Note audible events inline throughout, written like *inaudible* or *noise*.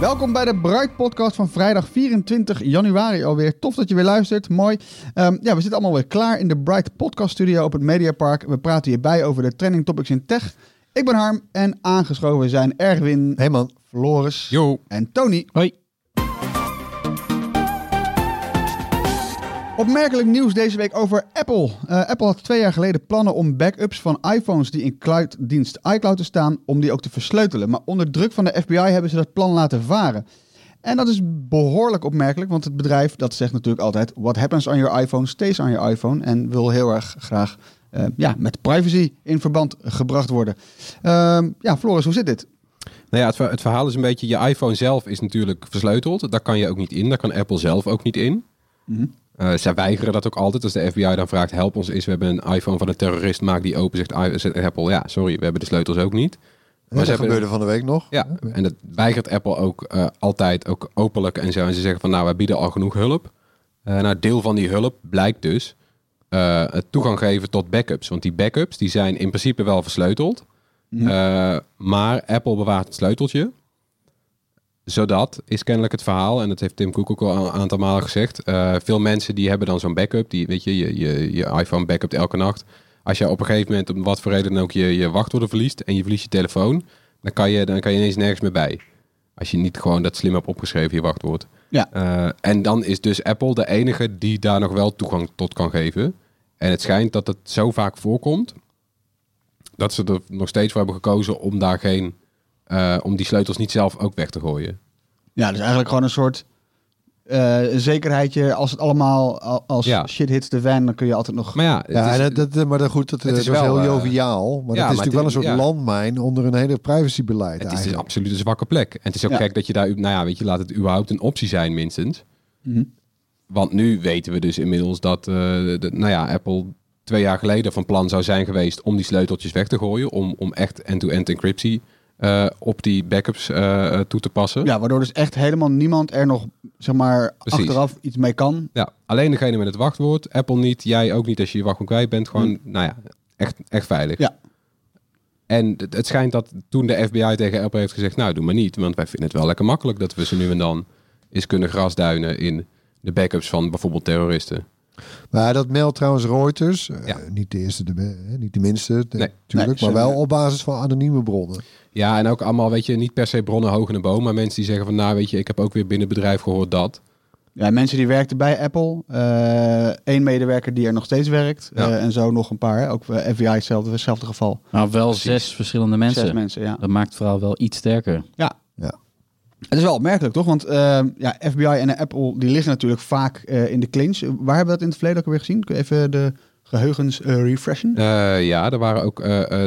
Welkom bij de Bright Podcast van vrijdag 24 januari alweer. Tof dat je weer luistert. Mooi. Ehm, ja, we zitten allemaal weer klaar in de Bright Podcast Studio op het Mediapark. We praten hierbij over de trending topics in tech. Ik ben Harm en aangeschoven zijn Erwin, Hey man. Floris Yo. en Tony. Hoi. Opmerkelijk nieuws deze week over Apple. Eh, Apple had twee jaar geleden plannen om backups van iPhones die in clouddienst iCloud te staan, om die ook te versleutelen. Maar onder druk van de FBI hebben ze dat plan laten varen. En dat is behoorlijk opmerkelijk, want het bedrijf dat zegt natuurlijk altijd: What happens on your iPhone stays on your iPhone. En wil heel erg graag eh, ja, met privacy in verband gebracht worden. Ehm, ja, Floris, hoe zit dit? Nou ja, het, het verhaal is een beetje, je iPhone zelf is natuurlijk versleuteld. Daar kan je ook niet in. Daar kan Apple zelf ook niet in. Eh, zij weigeren dat ook altijd. Als de FBI dan vraagt, help ons eens. We hebben een iPhone van een terrorist, maak die open. Zegt, Apple, ja, sorry, we hebben de sleutels ook niet. Maar ze dat gebeurde van de week nog. Ja, en dat weigert Apple ook eh, altijd, ook openlijk en zo. En ze zeggen van, nou, wij bieden al genoeg hulp. Eh nou, deel van die hulp blijkt dus het toegang geven tot backups. Want die backups, die zijn in principe wel versleuteld. Eh, maar Apple bewaart het sleuteltje. Zodat, is kennelijk het verhaal, en dat heeft Tim Cook ook al een aantal malen gezegd. eh, veel mensen die hebben dan zo'n backup. Die, weet je, je, je, je iPhone backupt elke nacht. Als je op een gegeven moment, om wat voor reden dan ook, je, je wachtwoorden verliest en je verliest je telefoon, dan kan je, dan kan je ineens nergens meer bij. Als je niet gewoon dat slim hebt opgeschreven, je wachtwoord. Ja. Eh, en dan is dus Apple de enige die daar nog wel toegang tot kan geven. En het schijnt dat het zo vaak voorkomt, dat ze er nog steeds voor hebben gekozen om daar geen, eh, om die sleutels niet zelf ook weg te gooien. Ja, dus eigenlijk gewoon een soort eh, zekerheidje. Als het allemaal, al- als Ja. shit hits de van, dan kun je altijd nog... Maar ja, het Ja, is- dat, dat, eh, maar dat, goed, dat, het is wel, heel joviaal. Maar ja, dat is maar natuurlijk wel een soort ja. landmijn onder een hele privacybeleid Het is eigenlijk. een zwakke plek. En het is ook Ja. gek dat je daar, nou ja, weet je, laat het überhaupt een optie zijn minstens. Mhm. Want nu weten we dus inmiddels dat, eh, de, nou ja, Apple twee jaar geleden van plan zou zijn geweest om die sleuteltjes weg te gooien. Om, om echt end-to-end encryptie eh, op die backups eh, eh, toe te passen. Ja, waardoor dus echt helemaal niemand er nog, zeg maar, Precies. achteraf iets mee kan. Ja, alleen degene met het wachtwoord. Apple niet, jij ook niet als je je wachtwoord kwijt bent. Gewoon, nou ja, echt, echt veilig. Ja. En het, het schijnt dat toen de FBI tegen Apple heeft gezegd... nou, doe maar niet, want wij vinden het wel lekker makkelijk... dat we ze nu en dan eens kunnen grasduinen in de backups van bijvoorbeeld terroristen. Maar dat meldt trouwens Reuters. eh, niet de eerste, de, hè, niet de minste, natuurlijk. Nee, maar wel op basis van anonieme bronnen. Ja, en ook allemaal, weet je, niet per se bronnen hoog in de boom... maar mensen die zeggen van, nou, weet je, ik heb ook weer binnen het bedrijf gehoord dat... Ja, mensen die werkten bij Apple. Eén medewerker die er nog steeds werkt. Ja. eh, en zo nog een paar. hè. Ook eh, FBI, hetzelfde, hetzelfde geval. Nou, wel zes verschillende mensen. Zes mensen, ja. Dat maakt het verhaal wel iets sterker. Ja. Het is wel opmerkelijk, toch? Want eh, ja, FBI en Apple die liggen natuurlijk vaak eh, in de clinch. Waar hebben we dat in het verleden ook alweer gezien? Kun je even de geheugens eh, refreshen? Ja, er waren ook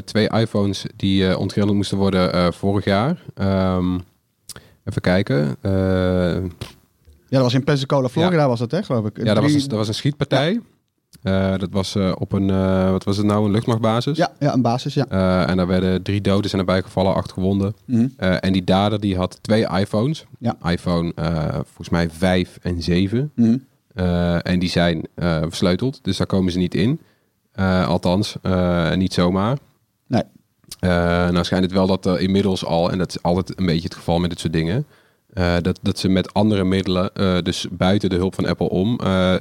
twee iPhones die ontgrendeld moesten worden vorig jaar. Ehm, even kijken. Ja, dat was in Pensacola, Florida was dat, hè, geloof ik. ja, dat was, een, dat was een schietpartij. Eh, dat was eh, op een, eh, wat was het nou, een luchtmachtbasis. Ja, ja, een basis, ja. En daar werden drie doden zijn erbij gevallen, acht gewonden. Mhm. En die dader die had twee iPhones. Ja. iPhone volgens mij 5 en 7. Mhm. En die zijn versleuteld, dus daar komen ze niet in. Althans, niet zomaar. Nee. Nou schijnt het wel dat er inmiddels al, en dat is altijd een beetje het geval met dit soort dingen, eh, dat, dat ze met andere middelen, eh, dus buiten de hulp van Apple om, eh,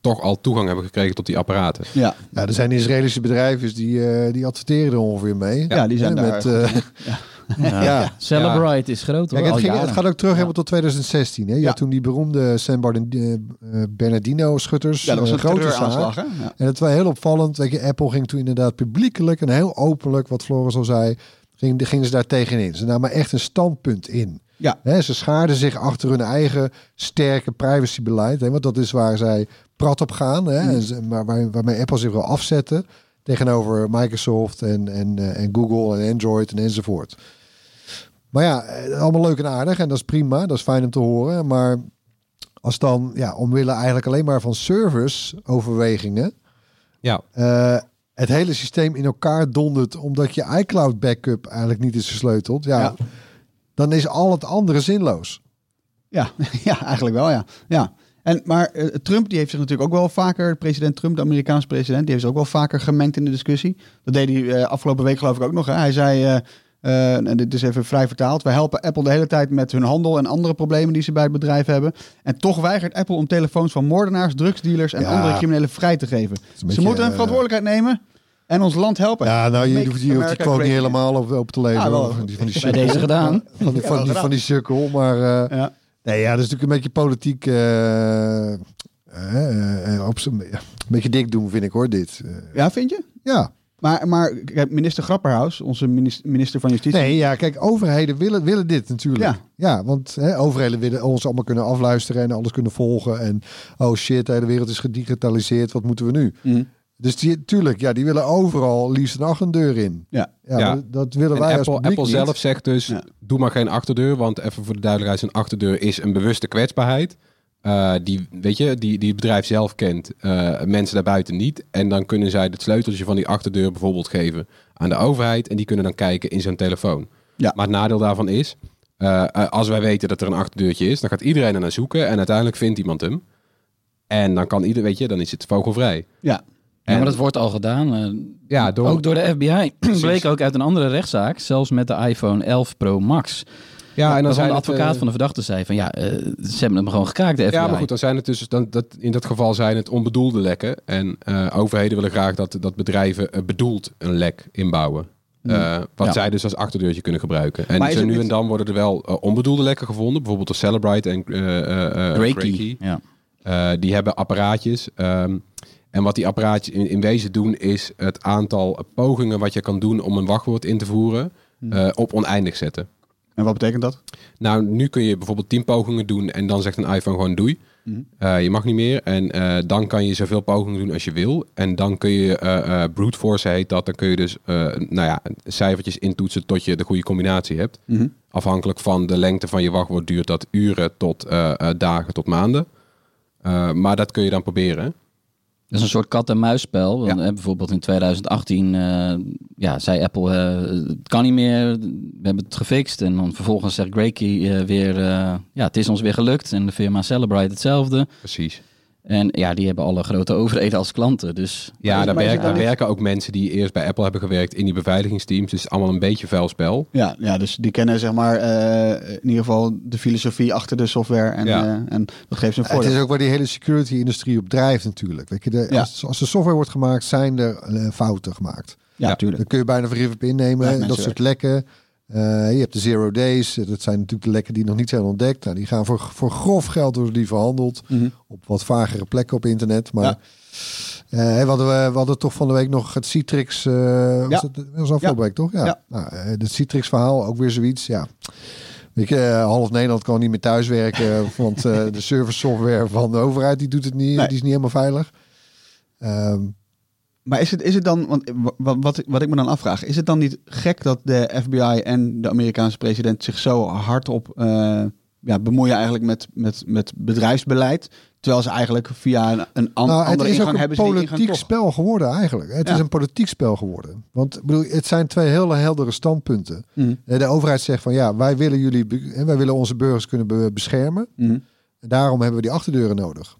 toch al toegang hebben gekregen tot die apparaten. Ja, Ja, er zijn Israëlische bedrijven die, eh, die adverteren er ongeveer mee. ja, die zijn met, eh, *laughs* ja. Ja. *laughs* Celebrite is groot hoor. Kijk, het, ging, het gaat ook terug helemaal tot 2016. Hè? Je Ja. had toen die beroemde San Bernard- eh, Bernardino-schutters. Ja, dat was een grote hè? Ja. En het was heel opvallend. Weet je, Apple ging toen inderdaad publiekelijk en heel openlijk, wat Floris al zei, ging, gingen ze daar tegenin. Ze namen echt een standpunt in. Ja. Ze schaarden zich achter hun eigen sterke privacybeleid. Hè, want dat is waar zij prat op gaan. Hè, en maar waar, waarmee Apple zich wil afzetten tegenover Microsoft en, en, eh, en Google en Android en enzovoort. Maar ja, eh, allemaal leuk en aardig en dat is prima. Dat is fijn om te horen. Maar als dan, ja, omwille eigenlijk alleen maar van service overwegingen, Ja, eh, het hele systeem in elkaar dondert omdat je iCloud backup eigenlijk niet is versleuteld, ja, Ja. Dan is al het andere zinloos. Ja, *laughs* ja, eigenlijk wel, ja. ja. En, maar eh, Trump die heeft zich natuurlijk ook wel vaker, president Trump, de Amerikaanse president, die heeft zich ook wel vaker gemengd in de discussie. Dat deed hij eh, afgelopen week geloof ik ook nog. Hè. Hij zei, eh, eh, en dit is even vrij vertaald, wij helpen Apple de hele tijd met hun handel en andere problemen die ze bij het bedrijf hebben. En toch weigert Apple om telefoons van moordenaars, drugsdealers en Ja. andere criminelen vrij te geven. Ze moeten hun verantwoordelijkheid nemen en ons land helpen. Ja, nou, je hoeft die, quote niet helemaal op, op te lezen. Ja, wel. hoor. van die, van die Bij sukkel. deze gedaan. Van die, van die, van die sukkel. Maar eh, Ja. nee, ja, dat is natuurlijk een beetje politiek. eh, eh, op een beetje dik doen, vind ik hoor, dit. Ja, vind je? ja. Maar, maar minister Grapperhaus, onze minis- minister van Justitie, Nee, ja, kijk, overheden willen, willen dit natuurlijk. Ja. Ja, want hè, overheden willen ons allemaal kunnen afluisteren en alles kunnen volgen. En oh shit, de hele wereld is gedigitaliseerd, wat moeten we nu? Mhm. Dus die, tuurlijk, ja, die willen overal liefst een achterdeur in. Ja. Ja, dat willen En wij als Apple, publiek Apple niet. zelf zegt dus, Ja. doe maar geen achterdeur. Want even voor de duidelijkheid, een achterdeur is een bewuste kwetsbaarheid. Eh, die, weet je, die, die het bedrijf zelf kent, eh, mensen daarbuiten niet. En dan kunnen zij het sleuteltje van die achterdeur bijvoorbeeld geven aan de overheid. En die kunnen dan kijken in zo'n telefoon. Ja. Maar het nadeel daarvan is, eh, eh, als wij weten dat er een achterdeurtje is, dan gaat iedereen er naar zoeken. En uiteindelijk vindt iemand hem. En dan kan ieder, weet je, dan is het vogelvrij. Ja. Ja, maar dat wordt al gedaan. eh, Ja, door, Ook door de FBI. *clears throat* Bleek ook uit een andere rechtszaak, zelfs met de iPhone 11 Pro Max. ja, en dan zijn de advocaat eh, van de verdachte zei van ja, eh, ze hebben hem gewoon gekraakt, de FBI. Ja, maar goed, dan zijn het dus dan, dat, in dat geval zijn het onbedoelde lekken. En overheden willen graag dat, dat bedrijven bedoeld een lek inbouwen. Eh, wat Ja. zij dus als achterdeurtje kunnen gebruiken. En zo nu en dan worden er wel onbedoelde lekken gevonden. Bijvoorbeeld door Celebrite en Reiki. Reiki. Ja. Die hebben apparaatjes. ehm, en wat die apparaatjes in, in wezen doen, is het aantal pogingen wat je kan doen om een wachtwoord in te voeren, eh, op oneindig zetten. En wat betekent dat? Nou, nu kun je bijvoorbeeld 10 pogingen doen en dan zegt een iPhone gewoon doei. Eh, je mag niet meer. En eh, dan kan je zoveel pogingen doen als je wil. En dan kun je, brute force heet dat, dan kun je dus nou ja, cijfertjes intoetsen tot je de goede combinatie hebt. Mhm. Afhankelijk van de lengte van je wachtwoord duurt dat uren tot dagen tot maanden. Maar dat kun je dan proberen. Dat is een soort kat-en-muisspel. Ja. bijvoorbeeld in 2018 eh, ja, zei Apple, eh, het kan niet meer, we hebben het gefixt. En dan vervolgens zegt Reiki eh, weer, ja, het is ons weer gelukt. En de firma Celebrite hetzelfde. Precies. En ja, die hebben alle grote overheden als klanten. Dus Ja, daar, werken, het daar ook mensen die eerst bij Apple hebben gewerkt in die beveiligingsteams. Dus het allemaal een beetje vuil spel. Ja, ja, dus die kennen zeg maar eh, in ieder geval de filosofie achter de software. En, Ja. eh, en dat geeft ze een Het voordeel. is ook waar die hele security-industrie op drijft natuurlijk. Weet je, de, Ja. als, als de software wordt gemaakt, zijn er eh, fouten gemaakt. ja, ja. tuurlijk. Dan kun je bijna vergif op innemen. Ja, dat soort lekken. Eh, je hebt de zero days. Dat zijn natuurlijk de lekken die nog niet zijn ontdekt. Nou, die gaan voor, voor grof geld worden die verhandeld. Mhm. Op wat vagere plekken op internet. Maar Ja. eh, we, hadden, we hadden toch van de week nog het Citrix. eh Ja. was het, dat was afgelopen week toch? Ja. Ja. Nou, eh, het Citrix verhaal ook weer zoiets. Ja. Je, eh, half Nederland kan niet meer thuiswerken. *laughs* want eh, de service software van de overheid die doet het niet. Nee. Die is niet helemaal veilig. Ehm, Maar is het, is het dan, want wat, wat, wat ik me dan afvraag, is het dan niet gek dat de FBI en de Amerikaanse president zich zo hard op eh, ja, bemoeien eigenlijk met, met, met bedrijfsbeleid, terwijl ze eigenlijk via een, een Nou, het andere is ingang een hebben ze die politiek ingang toch. spel geworden eigenlijk. Het Ja. is een politiek spel geworden. Want ik bedoel, het zijn twee hele heldere standpunten. Mhm. Eh, De overheid zegt van ja, wij willen jullie, eh, wij willen onze burgers kunnen be- beschermen. Mhm. En daarom hebben we die achterdeuren nodig.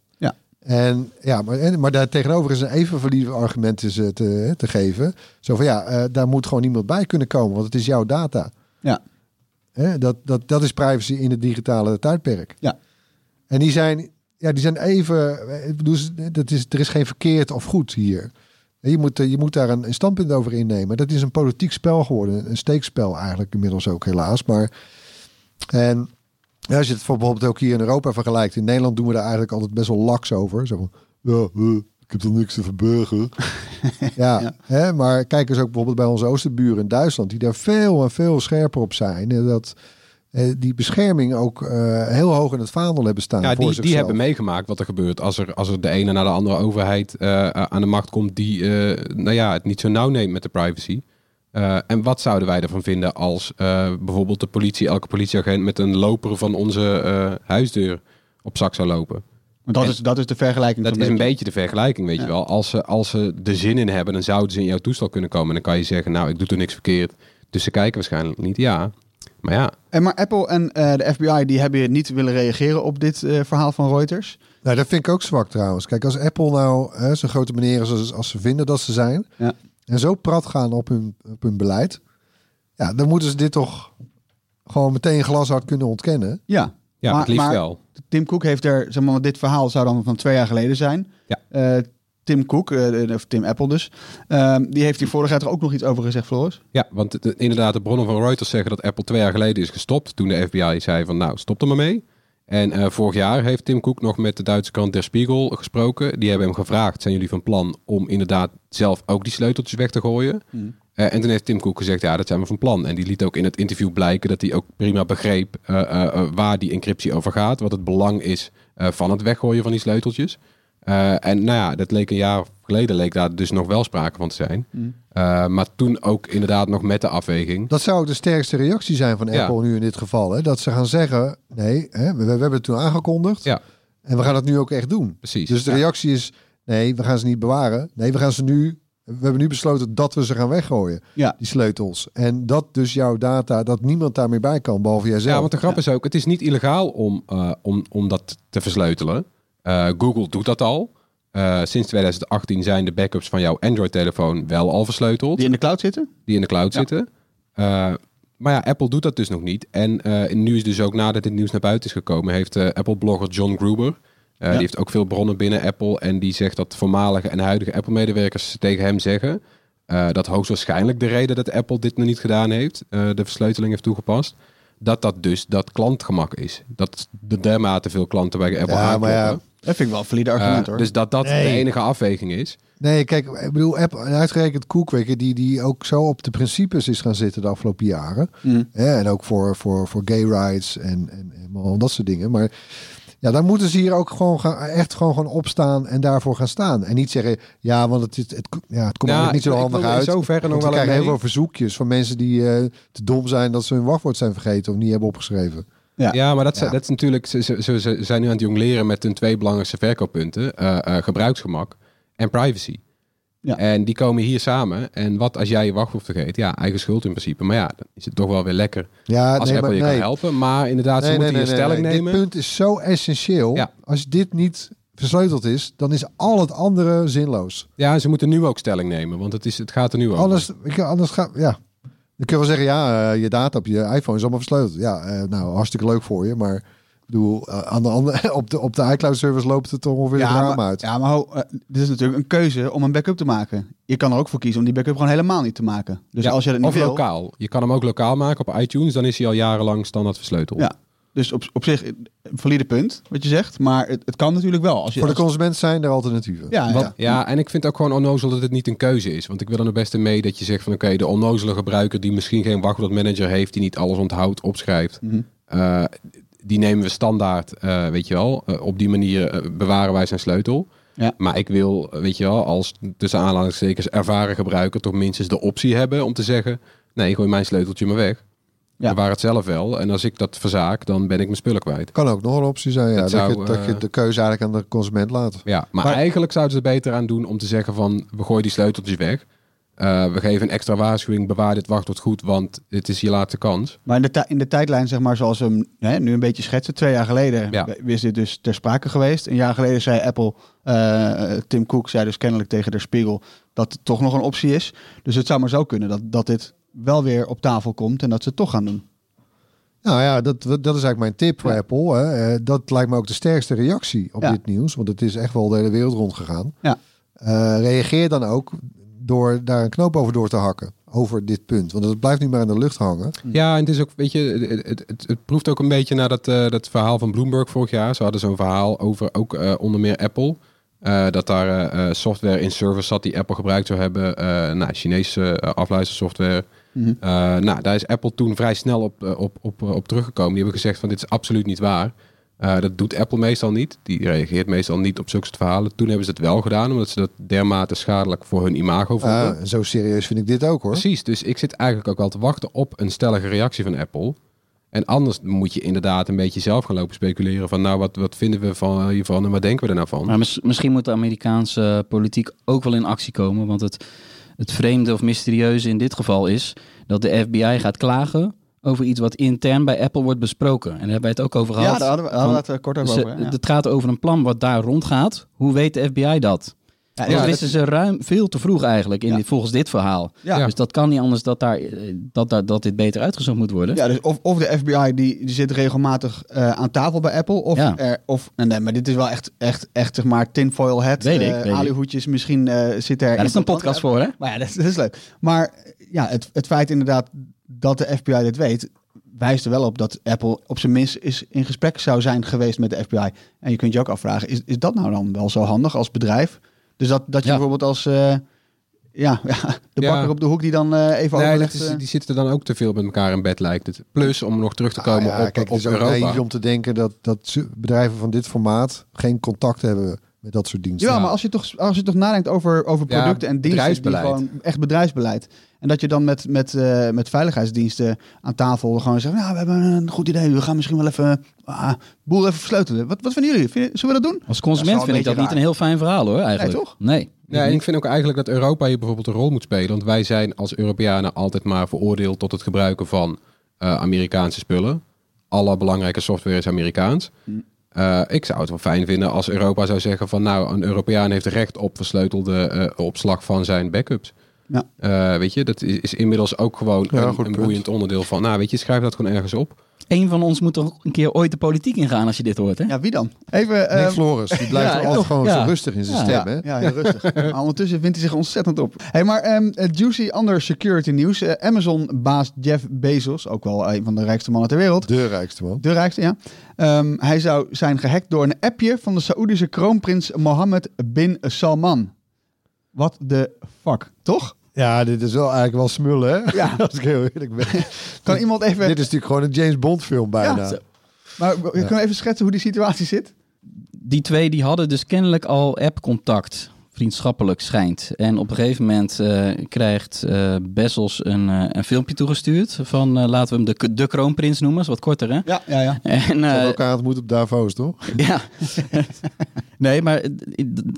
En ja, maar, en, maar daar tegenover is een even valide argument is, te, te geven. Zo van ja, eh, daar moet gewoon niemand bij kunnen komen, want het is jouw data. Ja. Hè, dat, dat, dat is privacy in het digitale tijdperk. Ja. En die zijn, ja, die zijn even. Bedoel, dat is, er is geen verkeerd of goed hier. Je moet, eh, je moet daar een, een standpunt over innemen. Dat is een politiek spel geworden. Een steekspel eigenlijk inmiddels ook helaas. Maar en ja, als je het bijvoorbeeld ook hier in Europa vergelijkt. In Nederland doen we daar eigenlijk altijd best wel laks over. Zo van, ja, ik heb toch niks te verbergen. *laughs* ja, Hè, maar kijk eens ook bijvoorbeeld bij onze oosterburen in Duitsland. Die daar veel en veel scherper op zijn. En dat eh, die bescherming ook eh, heel hoog in het vaandel hebben staan Ja, voor die, die hebben meegemaakt wat er gebeurt als er, als er de ene naar de andere overheid eh, aan de macht komt die eh, nou ja, het niet zo nauw neemt met de privacy. Eh, en wat zouden wij ervan vinden als eh, bijvoorbeeld de politie, elke politieagent met een loper van onze eh, huisdeur op zak zou lopen? Dat, En- is, dat is de vergelijking. Dat is een beetje de vergelijking, weet Ja. je wel. Als ze, als ze de zin in hebben, dan zouden ze in jouw toestel kunnen komen. En dan kan je zeggen, nou, ik doe er niks verkeerd. Dus ze kijken waarschijnlijk niet. Ja, maar ja. En maar Apple en eh, de FBI die hebben niet willen reageren op dit eh, verhaal van Reuters. Nou, dat vind ik ook zwak trouwens. Kijk, als Apple nou hè, zo'n grote meneer is als, als ze vinden dat ze zijn... Ja. En zo prat gaan op hun, op hun beleid... ja, dan moeten ze dit toch gewoon meteen glashard kunnen ontkennen. Ja, Ja, Maar- het liefst maar- wel. Tim Cook heeft er, zeg maar, dit verhaal zou dan van twee jaar geleden zijn. Ja. Eh, Tim Cook, eh, of Tim Apple dus, ehm, die heeft hier vorig jaar er ook nog iets over gezegd, Floris. Ja, want inderdaad, de bronnen van Reuters zeggen dat Apple twee jaar geleden is gestopt. Toen de FBI zei van, nou, stop er maar mee. En eh, vorig jaar heeft Tim Cook nog met de Duitse krant Der Spiegel gesproken. Die hebben hem gevraagd, zijn jullie van plan om inderdaad zelf ook die sleuteltjes weg te gooien? Eh, en toen heeft Tim Cook gezegd, ja, dat zijn we van plan. En die liet ook in het interview blijken dat hij ook prima begreep eh, waar die encryptie over gaat. Wat het belang is van het weggooien van die sleuteltjes. En nou ja, dat leek een jaar geleden leek daar dus nog wel sprake van te zijn. Eh, maar toen ook inderdaad nog met de afweging. Dat zou ook de sterkste reactie zijn van Ja. Apple nu in dit geval. Hè? Dat ze gaan zeggen, nee, hè, we, we hebben het toen aangekondigd. Ja. En we gaan het nu ook echt doen. Precies. Dus de Ja. reactie is, nee, we gaan ze niet bewaren. Nee, we gaan ze nu... We hebben nu besloten dat we ze gaan weggooien, Ja. die sleutels. En dat dus jouw data, dat niemand daarmee bij kan, behalve jijzelf. Ja, want de grap is ook, het is niet illegaal om, eh, om, om dat te versleutelen. Eh, Google doet dat al. Eh, sinds 2018 zijn de backups van jouw Android-telefoon wel al versleuteld. Die in de cloud zitten? die in de cloud Ja. zitten. Eh, maar ja, Apple doet dat dus nog niet. En eh, nu is dus ook nadat dit nieuws naar buiten is gekomen, heeft eh, Apple-blogger John Gruber, eh, die heeft ook veel bronnen binnen Apple, en die zegt dat voormalige en huidige Apple-medewerkers tegen hem zeggen eh, dat hoogstwaarschijnlijk de reden dat Apple dit nog niet gedaan heeft, eh, de versleuteling heeft toegepast, dat dat dus dat klantgemak is. Dat er dermate veel klanten bij Apple Ja. Dat vind ik wel een valide argument Eh, hoor. dus dat dat Nee. de enige afweging is. Nee, kijk, ik bedoel, uitgerekend je, die, die ook zo op de principes is gaan zitten de afgelopen jaren. Mm. Hè, en ook voor, voor, voor gay rights en, en, en al dat soort dingen. Maar ja, dan moeten ze hier ook gewoon gaan, echt gewoon gaan opstaan en daarvoor gaan staan. En niet zeggen, ja, want het, het, het, ja, het komt Ja, eigenlijk niet zo handig uit. in zoverre nog wel krijgen heel veel verzoekjes van mensen die eh, te dom zijn dat ze hun wachtwoord zijn vergeten of niet hebben opgeschreven. Ja. Ja, maar dat, Ja. dat is natuurlijk. Ze, ze, zijn nu aan het jongleren met hun twee belangrijkste verkooppunten: eh, eh, gebruiksgemak en privacy. Ja. En die komen hier samen. En wat als jij je wachtwoord vergeet? Ja, eigen schuld in principe. Maar ja, dan is het toch wel weer lekker Ja, als nee, Apple je nee. kan helpen. Maar inderdaad, ze moeten nee, stelling nemen. Dit punt is zo essentieel. Ja. Als dit niet versleuteld is, dan is al het andere zinloos. Ja, ze moeten nu ook stelling nemen, want het, is, het gaat er nu over. Anders, ik, anders gaat, ja. Dan kun je wel zeggen, ja, eh, je data op je iPhone is allemaal versleuteld. Ja, eh, nou, hartstikke leuk voor je, maar ik bedoel, eh, aan de andere, *laughs* op de, op de iCloud service loopt het toch ongeveer Ja, maar, uit. ja, maar ho, dit is natuurlijk een keuze om een backup te maken. Je kan er ook voor kiezen om die backup gewoon helemaal niet te maken. Dus Ja, als je dat niet of wil, lokaal. Je kan hem ook lokaal maken op iTunes, dan is hij al jarenlang standaard versleuteld. Ja, dus op, op zich een valide punt wat je zegt, maar het, het kan natuurlijk wel. Als je, voor de als- consument zijn er alternatieven. ja, ja, Wat- ja, en ik vind ook gewoon onnozel dat het niet een keuze is. Want ik wil er nog best in mee dat je zegt van oké, de onnozele gebruiker die misschien geen wachtwoordmanager heeft, die niet alles onthoudt, opschrijft. Mhm. eh, die nemen we standaard, eh, weet je wel. Eh, op die manier bewaren wij zijn sleutel. Ja. Maar ik wil, weet je wel, als tussen aanhalingstekens ervaren gebruiker toch minstens de optie hebben om te zeggen, nee, gooi mijn sleuteltje maar weg. Ja. Bewaar het zelf wel. En als ik dat verzaak, dan ben ik mijn spullen kwijt. Kan ook nog een optie zijn, ja, dat, zou, je, dat je eh, de keuze eigenlijk aan de consument laat. Ja, maar, Maar- eigenlijk zouden ze er beter aan doen om te zeggen van... we gooien die sleuteltjes weg. Eh, we geven een extra waarschuwing, bewaar dit wachtwoord goed... want het is je laatste kans. Maar in de, in de tijdlijn, zeg maar, zoals we hem hè, nu een beetje schetsen, twee jaar geleden Ja. is dit dus ter sprake geweest. Een jaar geleden zei Apple, eh, Tim Cook zei dus kennelijk tegen de Spiegel dat het toch nog een optie is. Dus het zou maar zo kunnen dat, dat dit wel weer op tafel komt en dat ze het toch gaan doen. Nou ja, dat, dat is eigenlijk mijn tip voor Ja. Apple. Hè. Eh, dat lijkt me ook de sterkste reactie op Ja. dit nieuws. Want het is echt wel de hele wereld rondgegaan. Ja. Eh, reageer dan ook door daar een knoop over door te hakken. Over dit punt. Want het blijft nu maar in de lucht hangen. Ja, en het is ook, weet je, het, het, het, het proeft ook een beetje naar dat, eh, dat verhaal van Bloomberg vorig jaar. Ze hadden zo'n verhaal over ook eh, onder meer Apple. Eh, dat daar eh, eh, software in service zat die Apple gebruikt zou hebben. eh nou, Chinese eh, Mhm. Eh, nou, daar is Apple toen vrij snel op, eh, op, op, op teruggekomen. Die hebben gezegd van dit is absoluut niet waar. Eh, dat doet Apple meestal niet. Die reageert meestal niet op zulke soort verhalen. Toen hebben ze het wel gedaan, omdat ze dat dermate schadelijk voor hun imago vonden. En zo serieus vind ik dit ook hoor. Precies, dus ik zit eigenlijk ook wel te wachten op een stellige reactie van Apple. En anders moet je inderdaad een beetje zelf gaan lopen speculeren van nou, wat, wat vinden we van hiervan en wat denken we er nou van? Maar mis- misschien moet de Amerikaanse politiek ook wel in actie komen. Want het, het vreemde of mysterieuze in dit geval is dat de FBI gaat klagen over iets wat intern bij Apple wordt besproken. En daar hebben wij het ook over gehad. Ja, daar hadden we, hadden we het eh, kort over. Ze- over, ja. Het gaat over een plan wat daar rondgaat. Hoe weet de FBI dat? Ja, dat ja, wisten ze ruim veel te vroeg eigenlijk in Ja. dit, volgens dit verhaal. Ja. Dus dat kan niet anders dat, daar, eh, dat, dat, dat dit beter uitgezocht moet worden. Ja, dus of, of de FBI die, die zit regelmatig eh, aan tafel bij Apple. Of, Ja. er, of nee, maar dit is wel echt, echt, echt zeg maar tinfoil hat. Weet ik, eh, weet ik. alihoedjes, misschien eh, zit er... Daar is een podcast voor, hè? Maar ja, dat, is- dat is leuk. Maar eh, ja, het, het feit inderdaad dat de FBI dit weet, wijst er wel op dat Apple op zijn minst is in gesprek zou zijn geweest met de FBI. En je kunt je ook afvragen, is, is dat nou dan wel zo handig als bedrijf? Dus dat, dat je Ja. bijvoorbeeld als eh, ja, *laughs* ja, de Ja. bakker op de hoek die dan eh, even Nee, overlegt... is, eh, die zitten dan ook te veel met elkaar in bed lijkt het. Plus om nog terug te komen Ah, ja, op, kijk, op het is ook Europa. om te denken dat, dat bedrijven van dit formaat geen contact hebben met dat soort diensten. Ja, maar als je toch, als je toch nadenkt over, over Ja, producten en diensten, die gewoon echt bedrijfsbeleid. En dat je dan met, met, eh, met veiligheidsdiensten aan tafel gewoon zegt, nou, we hebben een goed idee, we gaan misschien wel even, ah, boel even versleutelen. Wat, wat vinden jullie? Vinden- Zullen we dat doen? Als consument vind ik dat niet een heel fijn verhaal hoor, eigenlijk. Nee, toch? Nee. Ja, en ik vind ook eigenlijk dat Europa hier bijvoorbeeld een rol moet spelen. Want wij zijn als Europeanen altijd maar veroordeeld tot het gebruiken van eh, Amerikaanse spullen. Alle belangrijke software is Amerikaans. Eh, ik zou het wel fijn vinden als Europa zou zeggen van nou, een Europeaan heeft recht op versleutelde eh, opslag van zijn backups. Ja. Eh, weet je, dat is, is inmiddels ook gewoon Ja, een, een boeiend onderdeel van. Nou, weet je, schrijf dat gewoon ergens op. Eén van ons moet toch een keer ooit de politiek ingaan als je dit hoort, hè? Ja, wie dan? Even, Nee, eh, Floris, die blijft ja, altijd toch? gewoon Ja. zo rustig in zijn Ja. stem. Hè? Ja, heel rustig. *laughs* maar ondertussen vindt hij zich ontzettend op. Hey, maar ehm, eh, juicy ander security nieuws. Eh, Amazon-baas Jeff Bezos, ook wel een van de rijkste mannen ter wereld. De rijkste man. De rijkste, ja. Ehm, hij zou zijn gehackt door een appje van de Saoedische kroonprins Mohammed bin Salman. Wat de fuck, toch? Ja, dit is wel eigenlijk wel smullen, hè? Ja. *laughs* Als ik heel eerlijk ben. *laughs* Kan iemand even... Dit is natuurlijk gewoon een James Bond film bijna. Ja, Maar we- kunnen we even schetsen hoe die situatie zit? Die twee die hadden dus kennelijk al app-contact. Vriendschappelijk schijnt. En op een gegeven moment eh, krijgt eh Bezos een, eh, een filmpje toegestuurd. Van eh, laten we hem de, de kroonprins noemen. is wat korter, hè? Ja, ja, ja. En, Ze elkaar ontmoet op Davos, toch? Ja. *laughs* nee, maar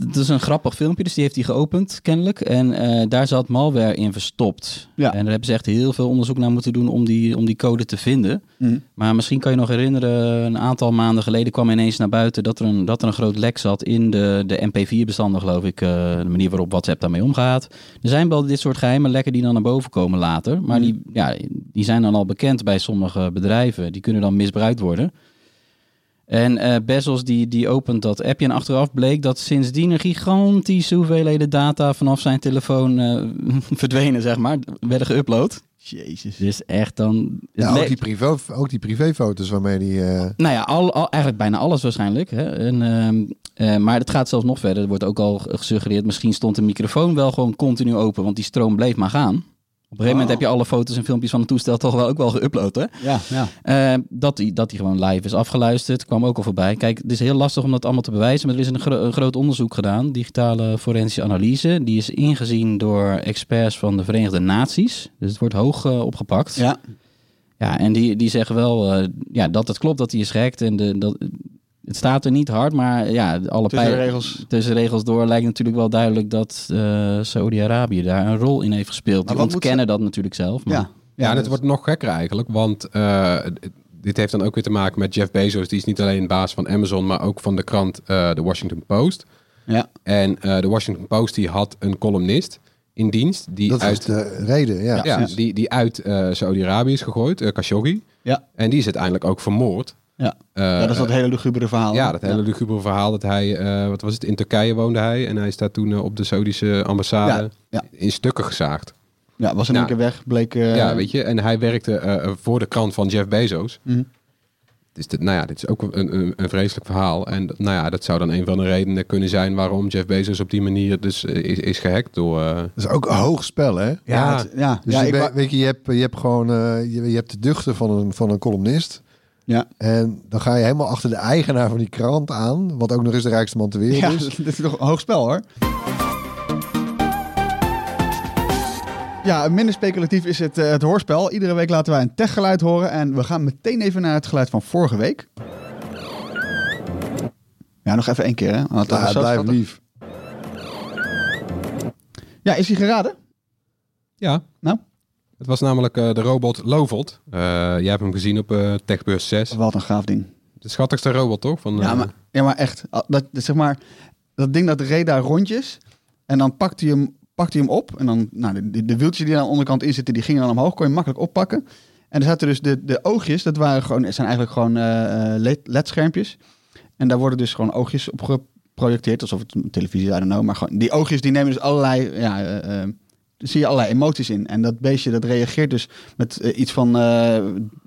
het is een grappig filmpje, dus die heeft hij geopend, kennelijk. En eh, daar zat malware in verstopt. Ja. En daar hebben ze echt heel veel onderzoek naar moeten doen om die, om die code te vinden. Mhm. Maar misschien kan je nog herinneren, een aantal maanden geleden kwam ineens naar buiten dat er een, dat er een groot lek zat in de, de MP4-bestanden, geloof ik. eh, de manier waarop WhatsApp daarmee omgaat. Er zijn wel dit soort geheime lekken die dan naar boven komen later. Maar die, ja, die zijn dan al bekend bij sommige bedrijven. Die kunnen dan misbruikt worden. En eh, Bezos die, die opent dat appje en achteraf bleek dat sindsdien een gigantische hoeveelheden data vanaf zijn telefoon eh, *laughs* verdwenen, zeg maar, werden geüpload. Jezus. Dus echt dan... Ja, ook, die privé, ook die privéfoto's waarmee die... eh, nou ja, al, al, eigenlijk bijna alles waarschijnlijk. Hè? En, ehm, eh, maar het gaat zelfs nog verder. Er wordt ook al gesuggereerd, misschien stond de microfoon wel gewoon continu open, want die stroom bleef maar gaan. Op een gegeven moment heb je alle foto's en filmpjes van het toestel toch wel ook wel geüpload, hè? Ja, ja. Eh, dat die, dat die gewoon live is afgeluisterd, kwam ook al voorbij. Kijk, het is heel lastig om dat allemaal te bewijzen, maar er is een, gro- een groot onderzoek gedaan, digitale forensische analyse. Die is ingezien door experts van de Verenigde Naties. Dus het wordt hoog eh, opgepakt. Ja, Ja, en die, die zeggen wel eh, ja, dat het klopt dat hij is gehackt. En de, dat, het staat er niet hard, maar ja, alle tussen de pij- regels. tussen regels door lijkt natuurlijk wel duidelijk dat eh Saudi-Arabië daar een rol in heeft gespeeld. Maar Die ontkennen dat natuurlijk zelf. Maar Ja. Ja, en het dat- wordt nog gekker eigenlijk, want eh, dit heeft dan ook weer te maken met Jeff Bezos. Die is niet alleen baas van Amazon, maar ook van de krant eh The Washington Post. Ja. En eh de Washington Post die had een columnist in dienst die dat is uit, de reden, ja. die, die uit eh Saudi-Arabië is gegooid, Khashoggi. Ja. En die is uiteindelijk ook vermoord Ja. Eh, ja, dat is dat hele lugubere verhaal. Ja, dat hele lugubere verhaal dat hij, eh, wat was het, in Turkije woonde hij. En hij is daar toen eh, op de Saudische ambassade Ja, ja. in stukken gezaagd. Ja, was in één Ja. keer weg, bleek... eh, ja, weet je. En hij werkte eh, voor de krant van Jeff Bezos. Mhm. Dus dit, nou ja, dit is ook een, een, een vreselijk verhaal. En nou ja, dat zou dan een van de redenen kunnen zijn waarom Jeff Bezos op die manier dus eh, is, is gehackt door... eh, Dat is ook een hoog spel, hè? Ja, Ja. het- ja, Dus ja, je, ik weet je, je hebt, je hebt gewoon eh, je, je hebt de duchten van een, van een columnist. Ja. En dan ga je helemaal achter de eigenaar van die krant aan. Wat ook nog eens de rijkste man ter wereld ja, is. *laughs* dit is toch een hoog spel hoor. Ja, minder speculatief is het, eh, het hoorspel. Iedere week laten wij een techgeluid horen. En we gaan meteen even naar het geluid van vorige week. Ja, nog even één keer hè. Want dat Ja, blijf schattig. lief. Ja, is hij geraden? ja, Nou? Het was namelijk eh, de robot Lovold. Eh jij hebt hem gezien op eh Techbeurs 6. Wat een gaaf ding. De schattigste robot, toch? Van, Ja, maar, ja, maar echt. Dat, dat, zeg maar, dat ding dat reed daar rondjes. En dan pakt hij hem, pakt hij hem op. En dan, nou, de, de, de wieltjes die aan de onderkant in zitten, die gingen dan omhoog. Kon je makkelijk oppakken. En er zaten dus de, de oogjes, dat waren gewoon, zijn eigenlijk gewoon LED- LED-schermpjes. En daar worden dus gewoon oogjes op geprojecteerd, alsof het een televisie is, I don't know. Maar gewoon, die oogjes die nemen dus allerlei, ja, zie je allerlei emoties in. En dat beestje dat reageert dus met eh, iets van, eh,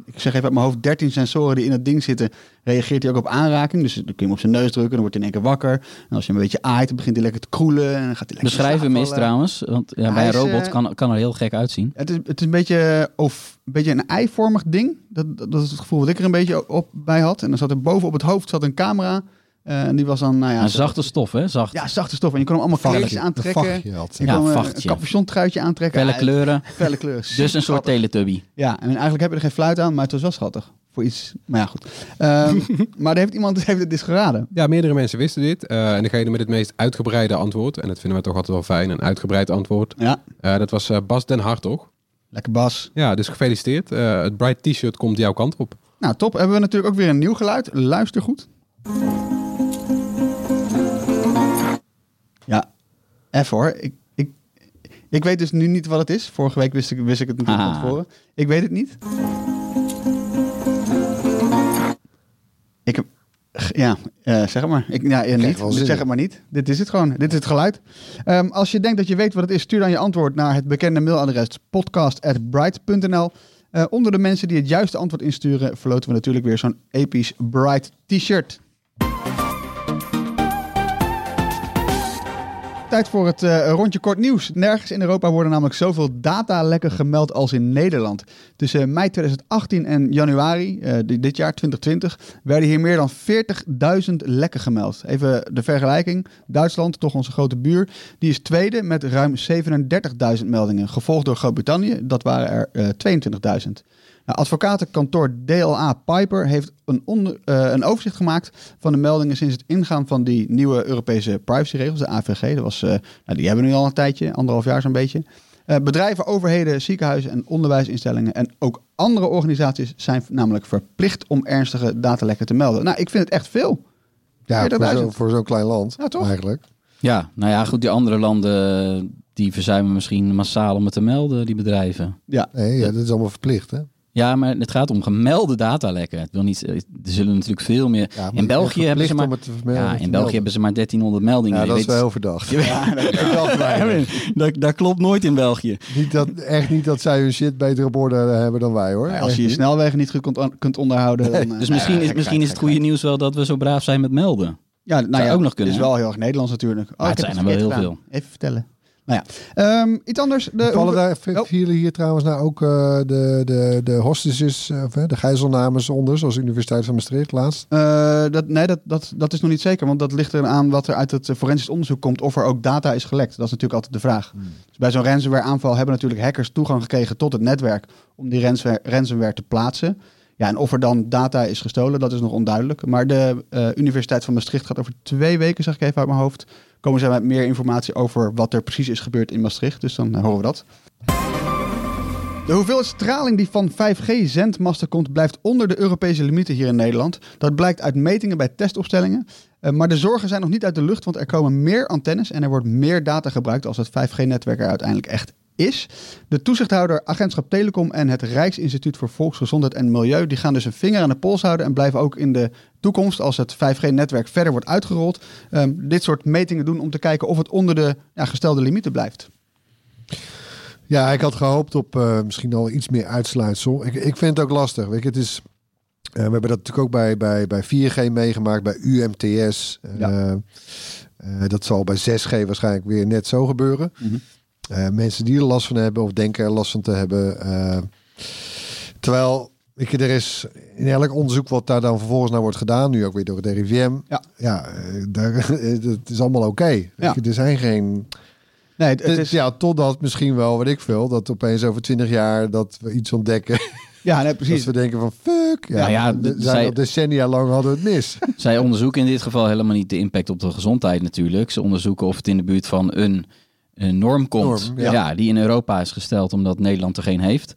ik zeg even uit mijn hoofd, 13 sensoren die in het ding zitten. Reageert hij ook op aanraking. Dus dan kun je hem op zijn neus drukken, dan wordt hij in één keer wakker. En als je hem een beetje aait, dan begint hij lekker te kroelen. En dan gaat hij lekker Beschrijf hem eens trouwens. Want ja, bij een robot eh, kan, kan er heel gek uitzien. Het is, het is een beetje, of, een beetje een eivormig ding. Dat, dat, dat is het gevoel wat ik er een beetje op bij had. En dan zat er boven op het hoofd zat een camera. Eh, en die was dan, nou ja... een zachte stof, hè? Zacht. Ja, zachte stof. En je kon hem allemaal kleedjes Een aantrekken. had. Je Ja, kon eh, vachtje. een capuchontruitje aantrekken. Felle kleuren. Felle kleuren. *laughs* Dus een soort Schattig. teletubby. Ja, en eigenlijk heb je er geen fluit aan, maar het was wel schattig. Voor iets, maar ja, goed. Ehm, *laughs* maar er heeft iemand *laughs* heeft het dus geraden. Ja, meerdere mensen wisten dit. Eh, en degene met het meest uitgebreide antwoord, en dat vinden we toch altijd wel fijn, een uitgebreid antwoord, Ja, eh, dat was eh, Bas Den Hartog. lekker Bas. Ja, dus gefeliciteerd. Eh, het Bright T-shirt komt jouw kant op. Nou, top. Hebben we natuurlijk ook weer een nieuw geluid. Luister goed. Even hoor. Ik, ik, ik weet dus nu niet wat het is. Vorige week wist ik, wist ik het natuurlijk van Ah. tevoren. Ik weet het niet. Ik heb... Ja, eh, zeg het maar. Ik, ja, eh, niet. Dus zeg het maar niet. Dit is het gewoon. Dit is het geluid. Ehm, als je denkt dat je weet wat het is, stuur dan je antwoord naar het bekende mailadres podcast.bright.nl. Eh, onder de mensen die het juiste antwoord insturen, verloten we natuurlijk weer zo'n episch Bright t-shirt. Tijd voor het eh, rondje kort nieuws. Nergens in Europa worden namelijk zoveel datalekken gemeld als in Nederland. Tussen mei 2018 en januari eh, di- dit jaar, 2020, werden hier meer dan 40.000 lekken gemeld. Even de vergelijking. Duitsland, toch onze grote buur, die is tweede met ruim 37.000 meldingen. Gevolgd door Groot-Brittannië, dat waren er eh 22.000. Nou, advocatenkantoor DLA Piper heeft een, onder, eh, een overzicht gemaakt van de meldingen sinds het ingaan van die nieuwe Europese privacyregels, de AVG. Dat was, eh, nou, die hebben we nu al een tijdje, anderhalf jaar zo'n beetje. Eh, bedrijven, overheden, ziekenhuizen en onderwijsinstellingen en ook andere organisaties zijn namelijk verplicht om ernstige datalekken te melden. Nou, ik vind het echt veel. Ja, voor 40.000. zo'n voor zo'n klein land Ja, toch? eigenlijk. Ja, nou ja, goed. Die andere landen, die verzuimen misschien massaal om het te melden, die bedrijven. Ja, Nee, ja, dat is allemaal verplicht, hè? Ja, maar het gaat om gemelde datalekken. Het wil niet, er zullen natuurlijk veel meer... Ja, in België hebben ze maar... het ja, in België melden. hebben ze maar 1300 meldingen. Ja, dat is wel heel verdacht. *laughs* Ja, *laughs* dat, dat klopt nooit in België. Niet dat, echt niet dat zij hun shit beter op orde hebben dan wij, hoor. als je je niet. snelwegen niet goed kunt, kunt onderhouden. Dan, eh, Dus misschien is, misschien is het goede nieuws wel dat we zo braaf zijn met melden. Ja, nou Zou ja, ook nog kunnen, is hè? wel heel erg Nederlands natuurlijk. Oh, Maar het zijn er wel heel gedaan. Even vertellen. Nou ja, Ehm, iets anders. De, Vallen daar, Oh. vielen hier trouwens nou ook eh, de, de, de hostages, eh, of, de gijzelnames onder, zoals de Universiteit van Maastricht laatst? Eh, dat, nee, dat, dat, dat is nog niet zeker. Want dat ligt eraan wat er uit het forensisch onderzoek komt. Of er ook data is gelekt. Dat is natuurlijk altijd de vraag. Hmm. Dus bij zo'n ransomware aanval hebben natuurlijk hackers toegang gekregen tot het netwerk. Om die ransomware, ransomware te plaatsen. Ja, en of er dan data is gestolen, dat is nog onduidelijk. Maar de Universiteit van Maastricht gaat over twee weken, zeg ik even uit mijn hoofd, komen zij met meer informatie over wat er precies is gebeurd in Maastricht. Dus dan eh, horen we dat. De hoeveelheid straling die van 5G-zendmasten komt, blijft onder de Europese limieten hier in Nederland. Dat blijkt uit metingen bij testopstellingen. Eh, maar de zorgen zijn nog niet uit de lucht, want er komen meer antennes en er wordt meer data gebruikt als het 5G-netwerk er uiteindelijk echt is. De toezichthouder Agentschap Telecom en het Rijksinstituut voor Volksgezondheid en Milieu... die gaan dus een vinger aan de pols houden... en blijven ook in de toekomst, als het 5G-netwerk verder wordt uitgerold... ehm, dit soort metingen doen om te kijken of het onder de ja, gestelde limieten blijft. Ja, ik had gehoopt op eh, misschien al iets meer uitsluitsel. Ik, ik vind het ook lastig. Weet je, het is, eh, we hebben dat natuurlijk ook bij, bij, bij 4G meegemaakt, bij UMTS. Eh, Ja. dat zal bij 6G waarschijnlijk weer net zo gebeuren. Eh, mensen die er last van hebben of denken er last van te hebben. eh, terwijl, je, er is in elk onderzoek wat daar dan vervolgens naar wordt gedaan, nu ook weer door het RIVM. Ja. Ja, eh, daar, *laughs* het is allemaal oké. Ja. Er zijn geen... Nee, het, is, ja, totdat misschien wel, wat ik veel, dat opeens over twintig jaar dat we iets ontdekken. ja, nee, *laughs* Dat precies. we denken van fuck. Ja, Nou ja, we d- zijn zij- al decennia lang hadden we het mis. *laughs* Zij onderzoeken in dit geval helemaal niet de impact op de gezondheid natuurlijk. Ze onderzoeken of het in de buurt van een, een norm komt. Norm, ja. ja. die in Europa is gesteld omdat Nederland er geen heeft.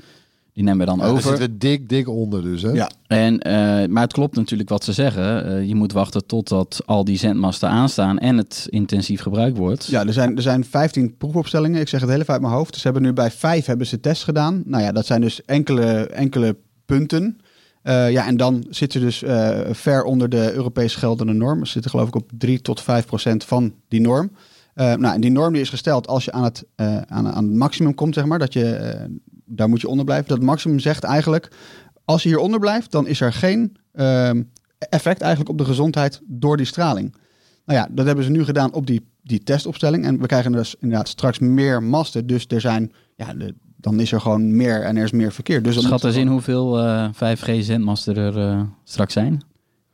Die nemen we dan Ja, daar over. zitten we dik, dik onder dus. Hè? Ja. En, eh, maar het klopt natuurlijk wat ze zeggen. Eh, je moet wachten totdat al die zendmasten aanstaan en het intensief gebruikt wordt. Ja, er zijn, er zijn 15 proefopstellingen. Ik zeg het heel even uit mijn hoofd. Dus ze hebben nu bij vijf hebben ze tests gedaan. Nou ja, dat zijn dus enkele, enkele punten. Eh, ja, en dan zitten ze dus eh, ver onder de Europees geldende norm. Ze zitten geloof ik op 3 tot 5 procent van die norm. Eh, nou, en die norm die is gesteld als je aan het, eh, aan, aan het maximum komt, zeg maar. Dat je, eh, daar moet je onder blijven. Dat maximum zegt eigenlijk, als je hieronder blijft, dan is er geen ehm, effect eigenlijk op de gezondheid door die straling. Nou ja, dat hebben ze nu gedaan op die, die testopstelling. En we krijgen dus inderdaad straks meer masten. Dus er zijn, ja, de, dan is er gewoon meer en er is meer verkeer. Dus Schat eens in hoeveel eh, 5G-zendmasten er straks zijn.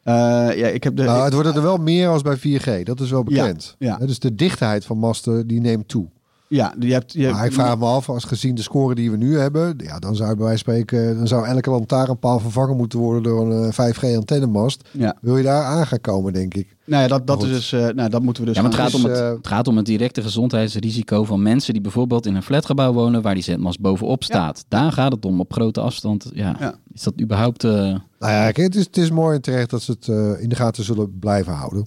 Eh, ja, ik heb de. Nou, het wordt er wel meer als bij 4G. Dat is wel bekend. ja. Dus de dichtheid van masten die neemt toe. Ja, je hebt. Je, Maar ik vraag me af, als gezien de score die we nu hebben, ja, dan zou bij wijze van spreken, dan zou elke lantaarnpaal vervangen moeten worden door een eh, 5G antennemast. Ja, Wil je daar aan gaan komen, denk ik? nou ja, dat, dat is dus. eh, nou, dat moeten we dus. Ja, maar het gaat, om Dus, het, eh, het gaat om het directe gezondheidsrisico van mensen die bijvoorbeeld in een flatgebouw wonen waar die zendmast bovenop staat. Daar gaat het om, op grote afstand. Ja, Ja. Is dat überhaupt... eh, Nou ja, kijk, het is, het is mooi en terecht dat ze het eh, in de gaten zullen blijven houden.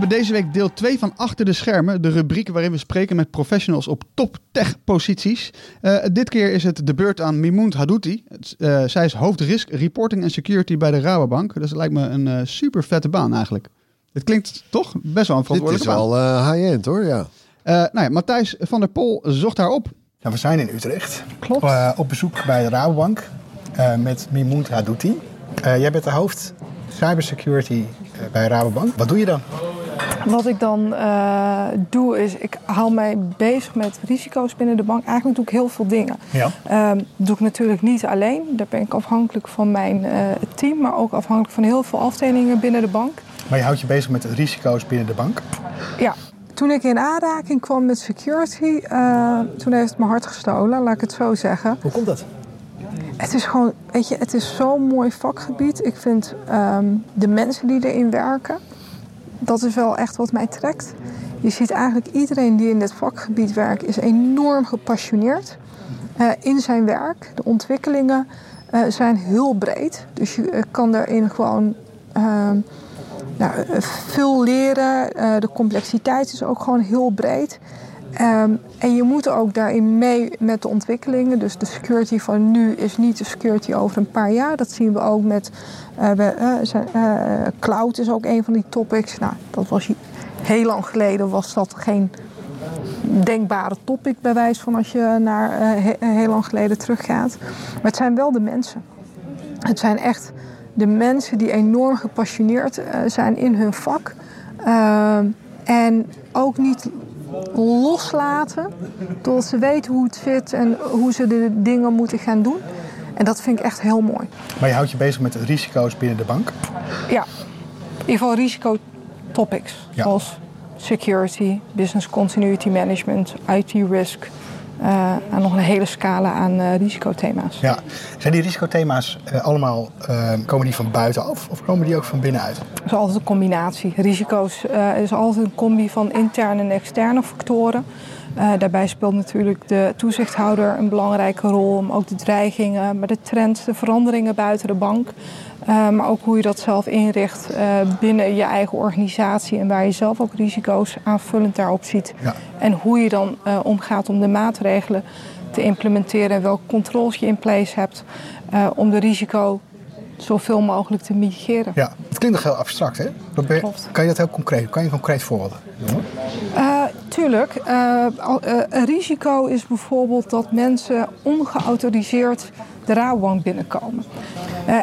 Hebben deze week deel 2 van Achter de Schermen, de rubriek waarin we spreken met professionals op top tech posities. Eh, dit keer is het de beurt aan Mimoun Hadouti. Eh, zij is hoofd risk reporting en security bij de Rabobank. Dus dat lijkt me een eh, super vette baan eigenlijk. Het klinkt toch best wel een Dit is verantwoordelijke baan. wel eh, high-end hoor, ja. Eh, nou ja, Matthijs van der Pol zocht haar op. Ja, we zijn in Utrecht. Klopt. op bezoek bij de Rabobank eh, met Mimoun Hadouti. Eh, jij bent de hoofd cybersecurity eh, bij Rabobank. Wat doe je dan? Wat ik dan eh, doe is, ik hou mij bezig met risico's binnen de bank. Eigenlijk doe ik heel veel dingen. Ja. Ehm, dat doe ik natuurlijk niet alleen. Daar ben ik afhankelijk van mijn eh, team, maar ook afhankelijk van heel veel afdelingen binnen de bank. Maar je houdt je bezig met risico's binnen de bank. Ja, toen ik in aanraking kwam met security, toen heeft het mijn hart gestolen, laat ik het zo zeggen. Hoe komt dat? Het is gewoon, weet je, het is zo'n mooi vakgebied. Ik vind ehm, de mensen die erin werken, dat is wel echt wat mij trekt. Je ziet eigenlijk iedereen die in dit vakgebied werkt, is enorm gepassioneerd eh, in zijn werk. De ontwikkelingen eh, zijn heel breed. Dus je eh, kan daarin gewoon ehm, nou, veel leren. De complexiteit is ook gewoon heel breed. Ehm, en je moet ook daarin mee met de ontwikkelingen. Dus de security van nu is niet de security over een paar jaar. Dat zien we ook met eh, we, eh, zijn- eh, cloud is ook een van die topics. Nou, dat was heel lang geleden was dat geen denkbare topic bij wijze van als je naar he- heel lang geleden teruggaat. Maar het zijn wel de mensen. Het zijn echt de mensen die enorm gepassioneerd zijn in hun vak. Ehm, en ook niet loslaten totdat ze weten hoe het zit en hoe ze de dingen moeten gaan doen. En dat vind ik echt heel mooi. Maar je houdt je bezig met risico's binnen de bank. Ja, in ieder geval risico topics. Ja. Zoals security, business continuity management, IT risk. Eh, en nog een hele scala aan eh, risicothema's. Ja. Zijn die risicothema's eh, allemaal, komen die van buitenaf of komen die ook van binnenuit? Het is altijd een combinatie. Risico's is altijd een combi van interne en externe factoren. Eh, daarbij speelt natuurlijk de toezichthouder een belangrijke rol. Maar ook de dreigingen, maar de trends, de veranderingen buiten de bank. Eh, maar ook hoe je dat zelf inricht eh, binnen je eigen organisatie. En waar je zelf ook risico's aanvullend daarop ziet. Ja. En hoe je dan omgaat om de maatregelen te implementeren. En welke controles je in place hebt om de risico zoveel mogelijk te mitigeren. Ja, het klinkt nog heel abstract, hè? Klopt. Kan je dat heel concreet? Kan je een concreet voorbeeld noemen? Eh, tuurlijk. Eh, eh, een risico is bijvoorbeeld dat mensen ongeautoriseerd de rouwbank binnenkomen.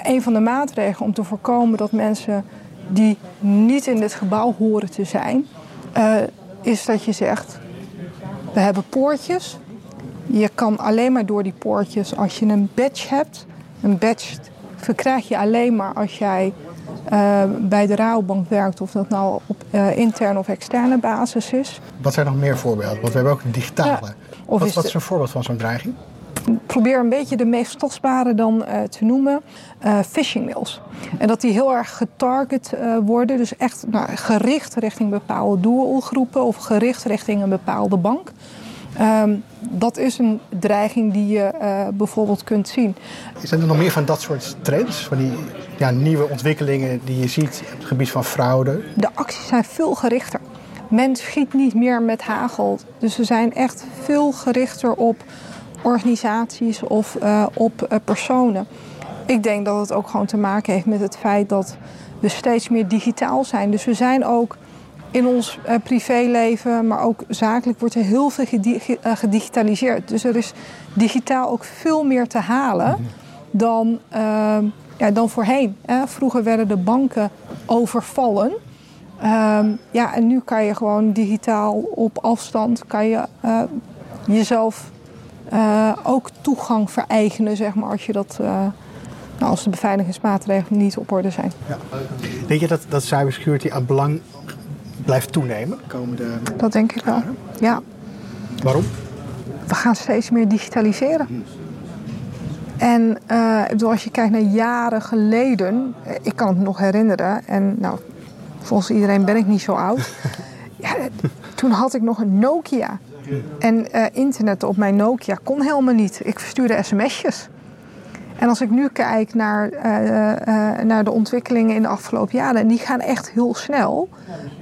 Een van de maatregelen om te voorkomen dat mensen die niet in dit gebouw horen te zijn, is dat je zegt: we hebben poortjes. Je kan alleen maar door die poortjes als je een badge hebt. Een badge verkrijg je alleen maar als jij eh, bij de rouwbank werkt, of dat nou op eh, interne of externe basis is. Wat zijn nog meer voorbeelden? Want we hebben ook een digitale. Ja. Of Wat, is wat is een voorbeeld van zo'n dreiging? probeer een beetje de meest tastbare dan eh, te noemen. phishing mails. En dat die heel erg getarget worden. Dus echt nou, gericht richting bepaalde doelgroepen of gericht richting een bepaalde bank. Ehm, dat is een dreiging die je eh, bijvoorbeeld kunt zien. Zijn er nog meer van dat soort trends? Van die ja, nieuwe ontwikkelingen die je ziet op het gebied van fraude? De acties zijn veel gerichter. Men schiet niet meer met hagel. Dus ze zijn echt veel gerichter op organisaties of eh, op eh, personen. Ik denk dat het ook gewoon te maken heeft met het feit dat we steeds meer digitaal zijn. Dus we zijn ook in ons eh, privéleven, maar ook zakelijk wordt er heel veel gedi- ge- eh, gedigitaliseerd. Dus er is digitaal ook veel meer te halen dan, eh, ja, dan voorheen. Hè. Vroeger werden de banken overvallen. Ehm, ja, en nu kan je gewoon digitaal op afstand kan je, eh, jezelf ook toegang vereigenen, zeg maar, als, je dat, nou, als de beveiligingsmaatregelen niet op orde zijn. Denk je dat, dat cybersecurity aan belang blijft toenemen? de Komende... Dat denk ik wel. Ja, Waarom? we gaan steeds meer digitaliseren. En eh, ik bedoel, als je kijkt naar jaren geleden, eh, ik kan het me nog herinneren, en nou, volgens iedereen ben ik niet zo oud. *laughs* ja, toen had ik nog een Nokia. En eh, internet op mijn Nokia kon helemaal niet. Ik verstuurde sms'jes. En als ik nu kijk naar, eh, eh, naar de ontwikkelingen in de afgelopen jaren, en die gaan echt heel snel.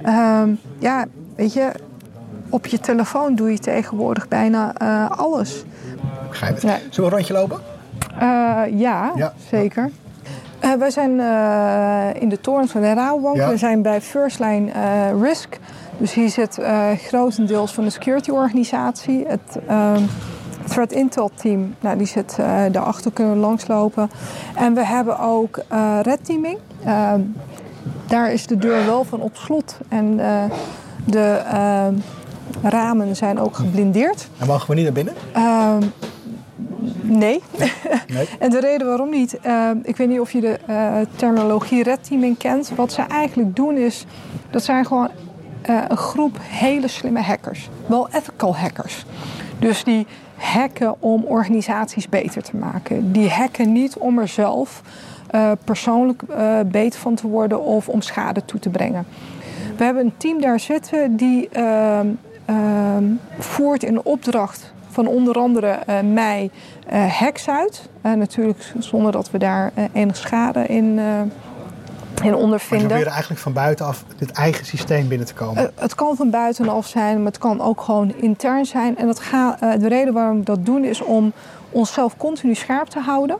Ehm, ja, weet je, op je telefoon doe je tegenwoordig bijna eh, alles. Begrijp het. Nee. Zullen we een rondje lopen? Ja, Ja. zeker. Eh, wij zijn in de torens van de Rabobank. Ja. We zijn bij First Line Risk. Dus hier zit grotendeels van de security organisatie. Het ehm, Threat Intel team, nou, die zit eh, daarachter, kunnen we langslopen. En we hebben ook eh red teaming. Ehm, daar is de deur wel van op slot. En eh, de ehm, ramen zijn ook geblindeerd. En mogen we niet naar binnen? Ehm, nee. Nee. *laughs* en de reden waarom niet, ik weet niet of je de eh, terminologie red teaming kent. Wat ze eigenlijk doen is, dat zijn gewoon een groep hele slimme hackers. Wel ethical hackers. Dus die hacken om organisaties beter te maken. Die hacken niet om er zelf eh, persoonlijk eh, beter van te worden of om schade toe te brengen. We hebben een team daar zitten die ehm, ehm, voert in opdracht van onder andere eh, mij hacks uit. Natuurlijk zonder dat we daar eh, enig schade in, eh, in Maar ondervinden. proberen eigenlijk van buitenaf dit eigen systeem binnen te komen. Eh, het kan van buitenaf zijn, maar het kan ook gewoon intern zijn. En dat ga, eh, de reden waarom we dat doen is om onszelf continu scherp te houden.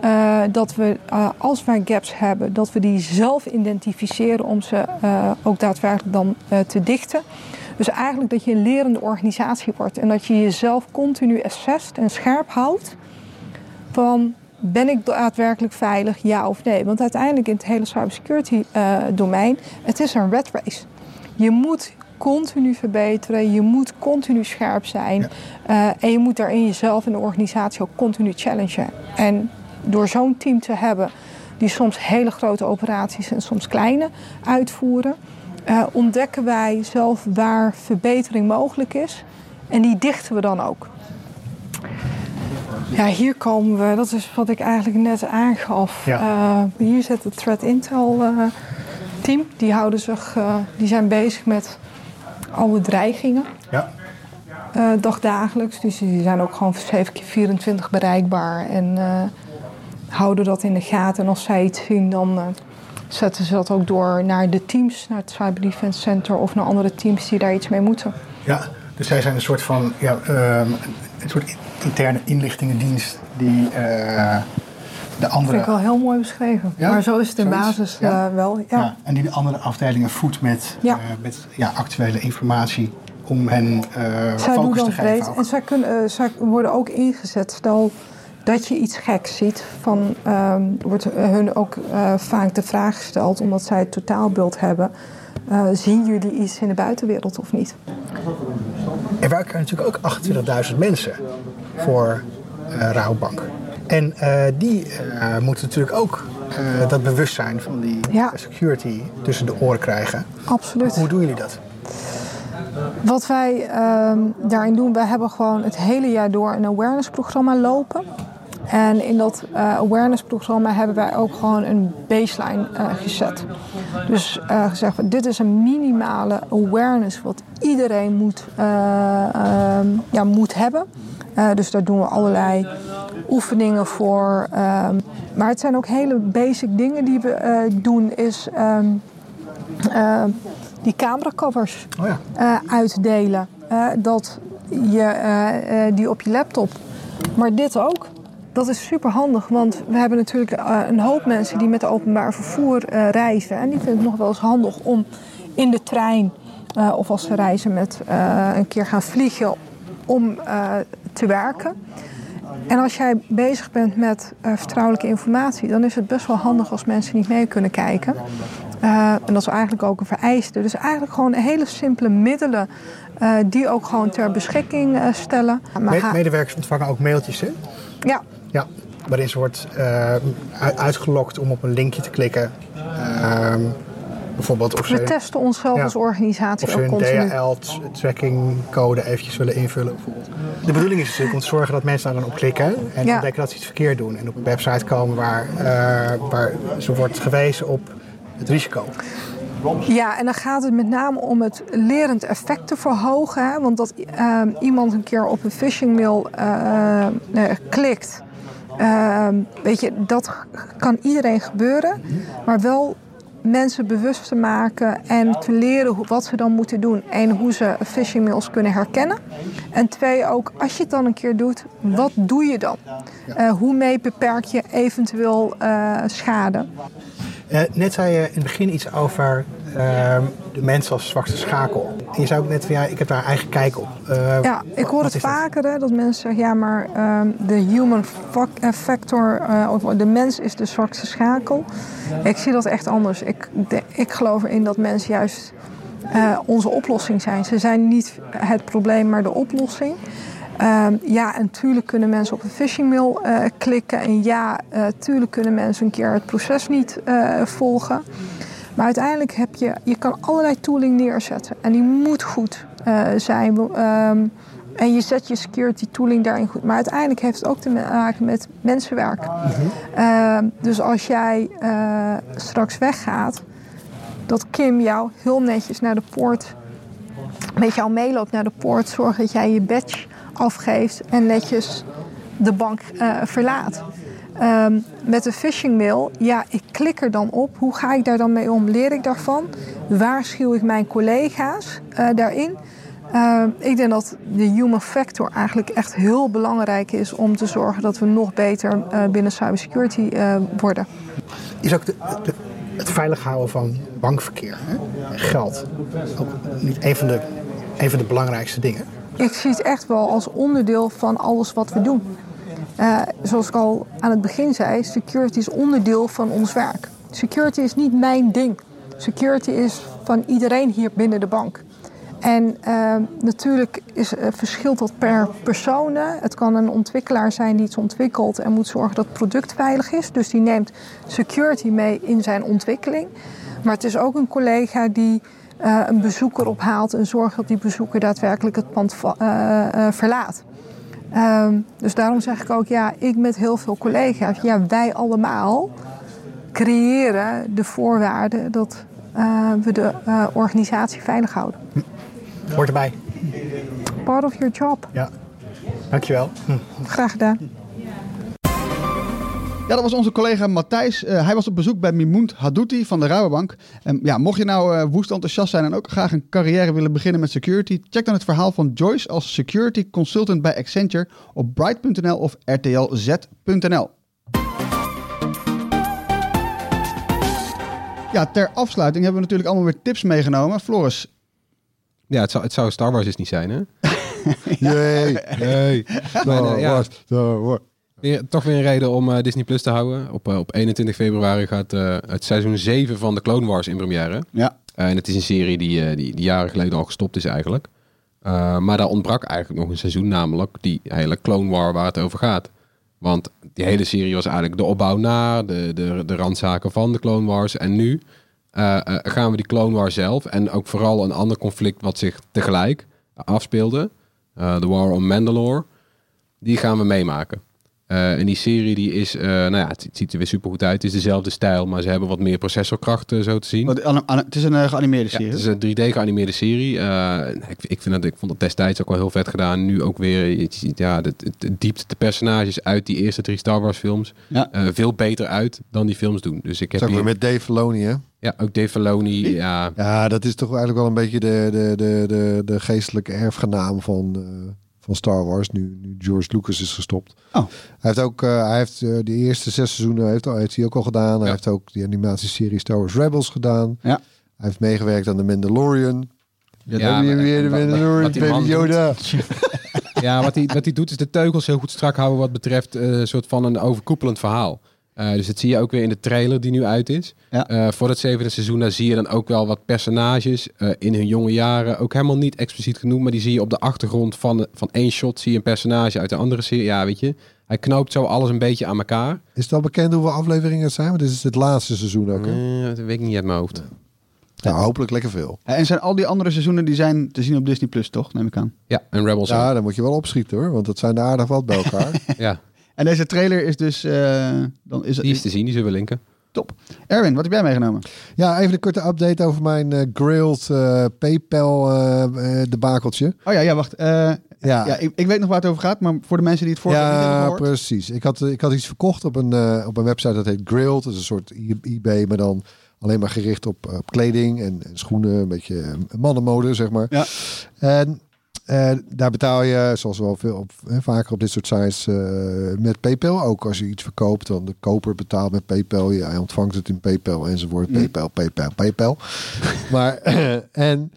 Eh, dat we, als wij gaps hebben, dat we die zelf identificeren om ze ook daadwerkelijk dan te dichten. Dus eigenlijk dat je een lerende organisatie wordt en dat je jezelf continu assest en scherp houdt van ben ik daadwerkelijk veilig, ja of nee? Want uiteindelijk in het hele cybersecurity eh, domein, het is een red race. Je moet continu verbeteren, je moet continu scherp zijn eh, en je moet daarin jezelf en de organisatie ook continu challengen. En door zo'n team te hebben die soms hele grote operaties en soms kleine uitvoeren, eh, ontdekken wij zelf waar verbetering mogelijk is en die dichten we dan ook. Ja, hier komen we, dat is wat ik eigenlijk net aangaf. Ja. Eh, hier zit het Threat Intel eh, team. Die, houden zich, eh, die zijn bezig met alle dreigingen. Ja. dagdagelijks. Dus die zijn ook gewoon 7 keer 24 bereikbaar. En houden dat in de gaten. En als zij iets zien, dan zetten ze dat ook door naar de teams. Naar het Cyber Defense Center of naar andere teams die daar iets mee moeten. Ja, dus zij zijn een soort van ja, ehm, een soort interne inlichtingendienst die eh, de Dat andere. vind ik wel heel mooi beschreven. Ja? Maar zo is het in Zoiets? basis Ja? eh, wel. Ja. Ja, en die de andere afdelingen voedt met, Ja. eh, met ja, actuele informatie om hen eh Zij doen focus dan te geven. breed. En zij, kunnen, zij worden ook ingezet. Stel dat je iets geks ziet. Van, ehm, wordt hun ook vaak de vraag gesteld, omdat zij het totaalbeeld hebben. eh, zien jullie iets in de buitenwereld of niet? Er werken natuurlijk ook 28.000 mensen voor eh Rabobank. En eh, die eh, moeten natuurlijk ook dat bewustzijn van die Ja. security tussen de oren krijgen. Absoluut. Hoe doen jullie dat? Wat wij ehm, daarin doen, wij hebben gewoon het hele jaar door een awareness-programma lopen. En in dat eh, awareness-programma hebben wij ook gewoon een baseline gezet. Dus eh, gezegd, dit is een minimale awareness wat iedereen moet, eh, ehm, ja, moet hebben. Eh, dus daar doen we allerlei oefeningen voor. ehm, maar het zijn ook hele basic dingen die we eh, doen, is ehm, ehm, die cameracovers Oh ja. eh, uitdelen. Dat je die op je laptop. Maar dit ook. Dat is super handig, want we hebben natuurlijk een hoop mensen die met openbaar vervoer reizen. En die vinden het nog wel eens handig om in de trein of als ze reizen met een keer gaan vliegen om eh, te werken. En als jij bezig bent met eh, vertrouwelijke informatie, dan is het best wel handig als mensen niet mee kunnen kijken. Eh, en dat is eigenlijk ook een vereiste. Dus eigenlijk gewoon hele simpele middelen eh, die ook gewoon ter beschikking stellen. Maar medewerkers ontvangen ook mailtjes, hè? ja, Ja, waarin ze wordt uitgelokt om op een linkje te klikken. Bijvoorbeeld of we ze, testen onszelf Ja. als organisatie of ze ook hun continu. DHL-tracking-code eventjes willen invullen. De bedoeling is natuurlijk om te zorgen dat mensen daar dan op klikken en Ja. ontdekken dat ze iets verkeerd doen. En op een website komen waar, eh, waar ze wordt gewezen op het risico. Ja, en dan gaat het met name om het lerend effect te verhogen. Hè? Want dat ehm, iemand een keer op een phishingmail eh, eh, klikt, ehm, weet je, dat kan iedereen gebeuren. Maar wel mensen bewust te maken en te leren wat ze dan moeten doen. Eén, hoe ze phishingmails kunnen herkennen. En twee, ook als je het dan een keer doet, wat doe je dan? Eh, hoe mee beperk je eventueel eh, schade? Eh, net zei je in het begin iets over ehm, de mens als zwakste schakel. En je zei ook net van ja, ik heb daar eigen kijk op. Eh, Ja, ik hoor het is dat? vaker hè, dat mensen zeggen, ja, maar ehm, de human eh, factor, of de mens is de zwakste schakel. Ik zie dat echt anders. Ik, de- ik geloof erin dat mensen juist onze oplossing zijn. Ze zijn niet het probleem, maar de oplossing. Ehm, ja, en tuurlijk kunnen mensen op een phishingmail eh klikken. En ja, eh, tuurlijk kunnen mensen een keer het proces niet eh, volgen. Maar uiteindelijk heb je, je kan allerlei tooling neerzetten. En die moet goed zijn. Ehm, en je zet je security tooling daarin goed. Maar uiteindelijk heeft het ook te maken met mensenwerk. Ehm, dus als jij straks weggaat, dat Kim jou heel netjes naar de poort met jou meeloopt naar de poort, zorg dat jij je badge afgeeft en netjes de bank eh, verlaat. Ehm, met de phishing mail, ja, ik klik er dan op. Hoe ga ik daar dan mee om? Leer ik daarvan? Waarschuw ik mijn collega's eh, daarin? Ehm, ik denk dat de human factor eigenlijk echt heel belangrijk is om te zorgen dat we nog beter eh, binnen cybersecurity worden. is ook het veilig houden van bankverkeer. Hè? Geld. Ook niet een de, een van de belangrijkste dingen. Ik zie het echt wel als onderdeel van alles wat we doen. Eh, zoals ik al aan het begin zei, security is onderdeel van ons werk. Security is niet mijn ding. Security is van iedereen hier binnen de bank. En eh, natuurlijk is, eh, verschilt dat per persoon. Het kan een ontwikkelaar zijn die iets ontwikkelt en moet zorgen dat het product veilig is. Dus die neemt security mee in zijn ontwikkeling. Maar het is ook een collega die eh, een bezoeker ophaalt en zorgt dat die bezoeker daadwerkelijk het pand eh, eh, verlaat. Ehm, dus daarom zeg ik ook, ja, ik met heel veel collega's, ja, wij allemaal creëren de voorwaarden dat we de organisatie veilig houden. Hoort erbij. part of your job. Ja, dankjewel. Graag gedaan. Ja, dat was onze collega Matthijs. Eh, hij was op bezoek bij Mimound Hadouti van de Rabobank. En ja, mocht je nou eh, woest enthousiast zijn en ook graag een carrière willen beginnen met security, check dan het verhaal van Joyce als security consultant bij Accenture op bright.nl of rtlz.nl. Ja, ter afsluiting hebben we natuurlijk allemaal weer tips meegenomen. Floris, Ja, het zou, het zou Star Wars dus niet zijn, hè? *laughs* Jee. *laughs* Nee. Star Maar, ja. Wars, Star Wars. Toch weer een reden om eh, Disney Plus te houden. Op, eh, op 21 februari gaat eh, het seizoen 7 van de Clone Wars in première. Ja. En het is een serie die, die, die jaren geleden al gestopt is eigenlijk. Maar daar ontbrak eigenlijk nog een seizoen, namelijk die hele Clone War waar het over gaat. Want die hele serie was eigenlijk de opbouw naar, de, de, de randzaken van de Clone Wars. En nu gaan we die Clone War zelf en ook vooral een ander conflict wat zich tegelijk afspeelde. de War on Mandalore. Die gaan we meemaken. Eh, en die serie die is, eh, nou ja, het, ziet er weer supergoed uit. Het is dezelfde stijl, maar ze hebben wat meer processorkracht zo te zien. an- het is een eh, geanimeerde Ja, serie. het is een 3D geanimeerde serie. Eh, ik, ik, vind dat, ik vond het destijds ook wel heel vet gedaan. Nu ook weer, ja, het, het, het diept de personages uit die eerste drie Star Wars films Ja. eh, veel beter uit dan die films doen. Dus ik heb Dat ook hier, weer met Dave Filoni, hè? ja, ook Dave Filoni, ja, Ja, dat is toch eigenlijk wel een beetje de, de, de, de, de geestelijke erfgenaam van, eh, van Star Wars. Nu, nu George Lucas is gestopt. Oh. Hij heeft ook uh, hij heeft, uh, de eerste zes seizoenen heeft, heeft hij ook al gedaan. Hij heeft ook die animatieserie Star Wars Rebels gedaan. Ja. Hij heeft meegewerkt aan The Mandalorian. Ja, Ja, dan weer, maar- weer de wat- wat- Mandalorian, Baby. Yoda. *laughs* ja wat, hij, wat hij doet is de teugels heel goed strak houden wat betreft eh, een soort van een overkoepelend verhaal. Eh, dus dat zie je ook weer in de trailer die nu uit is. Ja. Eh, voor het zevende seizoen daar zie je dan ook wel wat personages eh, in hun jonge jaren. Ook helemaal niet expliciet genoemd, maar die zie je op de achtergrond van, van één shot. Zie je een personage uit de andere serie. Ja, weet je. Hij knoopt zo alles een beetje aan elkaar. Is het al bekend hoeveel afleveringen het zijn? Want dit is het laatste seizoen ook. Hè? Dat weet ik niet uit mijn hoofd. Nou, hopelijk lekker veel. En zijn al die andere seizoenen die zijn te zien op Disney Plus, toch? Neem ik aan. Ja, en Rebels Ja, dan moet je wel opschieten hoor. Want dat zijn er aardig wat bij elkaar. *laughs* Ja, En deze trailer is dus... eh, dan is, die is te zien. Die zullen we linken. top. Erwin, wat heb jij meegenomen? ja, even een korte update over mijn eh, grilled eh, PayPal eh eh, debakeltje. Oh ja, ja, wacht. Eh, Ja, ja, ik, ik weet nog waar het over gaat, maar voor de mensen die het vorige keer niet hebben Ja, gehoord. precies. Ik had, ik had iets verkocht op een, eh, op een website dat heet Grilled. Dat is een soort I- eBay, maar dan alleen maar gericht op, op kleding en, en schoenen. Een beetje eh, mannenmode, zeg maar. Ja. En eh, daar betaal je, zoals wel veel op, eh, vaker op dit soort sites, eh, met PayPal. Ook als je iets verkoopt, dan de koper betaalt met PayPal. Ja, hij ontvangt het in PayPal enzovoort. Mm. PayPal, PayPal, PayPal. *laughs* maar, *clears throat* en,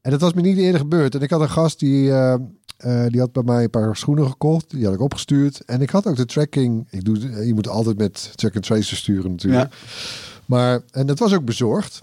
en dat was me niet eerder gebeurd. En ik had een gast die... eh, eh, die had bij mij een paar schoenen gekocht. Die had ik opgestuurd. En ik had ook de tracking. Ik doe, je moet altijd met track and trace sturen natuurlijk. Maar, en dat was ook bezorgd.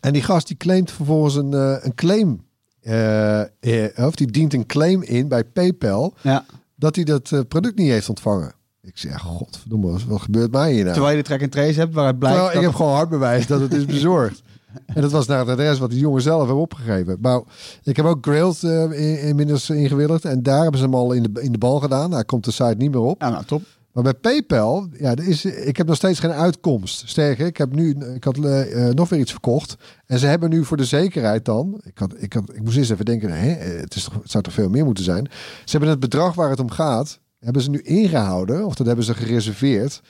En die gast die claimt vervolgens een, een claim. Eh, eh, of die dient een claim in bij PayPal. Ja. Dat hij dat eh, product niet heeft ontvangen. Ik zeg, godverdomme, wat gebeurt mij hier nou? Terwijl je de track and trace hebt, waaruit blijkt Terwijl ik heb gewoon hard bewijs dat het is *laughs* bezorgd. en dat was naar het adres wat die jongen zelf heeft opgegeven. Maar ik heb ook Grailed eh, in- inmiddels ingewilligd. En daar hebben ze hem al in de, in de bal gedaan. Hij komt de site niet meer op. Ja, nou, top. Maar bij PayPal, ja, er is, ik heb nog steeds geen uitkomst. Sterker, ik heb nu, ik had eh, eh, nog weer iets verkocht. En ze hebben nu voor de zekerheid dan, ik, had, ik, had, ik moest eens even denken, hè, het, is toch, het zou toch veel meer moeten zijn. Ze hebben het bedrag waar het om gaat, hebben ze nu ingehouden, of dat hebben ze gereserveerd,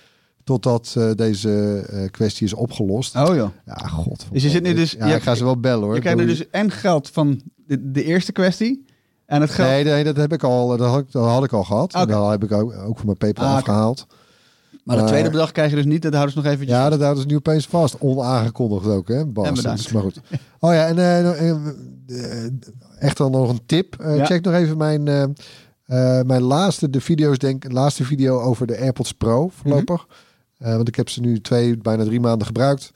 totdat eh, deze kwestie is opgelost. Oh joh. Ja, god. Dus je zit nu dus- Ja, ik ga ze wel bellen hoor. Je krijgt nu dus en geld van de, de eerste kwestie en het geld... Nee, nee, dat heb ik al, dat had ik, dat had ik al gehad. En dat heb ik ook, ook van mijn PayPal Ah, afgehaald. maar maar- tweede bedrag krijg je dus niet, dat houden ze nog eventjes... Ja, dat houden ze nu opeens vast. Onaangekondigd ook, hè? En Bas. bedankt. Maar goed. Oh ja, en eh, echt dan nog een tip. Ja. Check nog even mijn, mijn laatste, de video's, denk laatste video over de AirPods Pro voorlopig. Eh, want ik heb ze nu twee, bijna drie maanden gebruikt.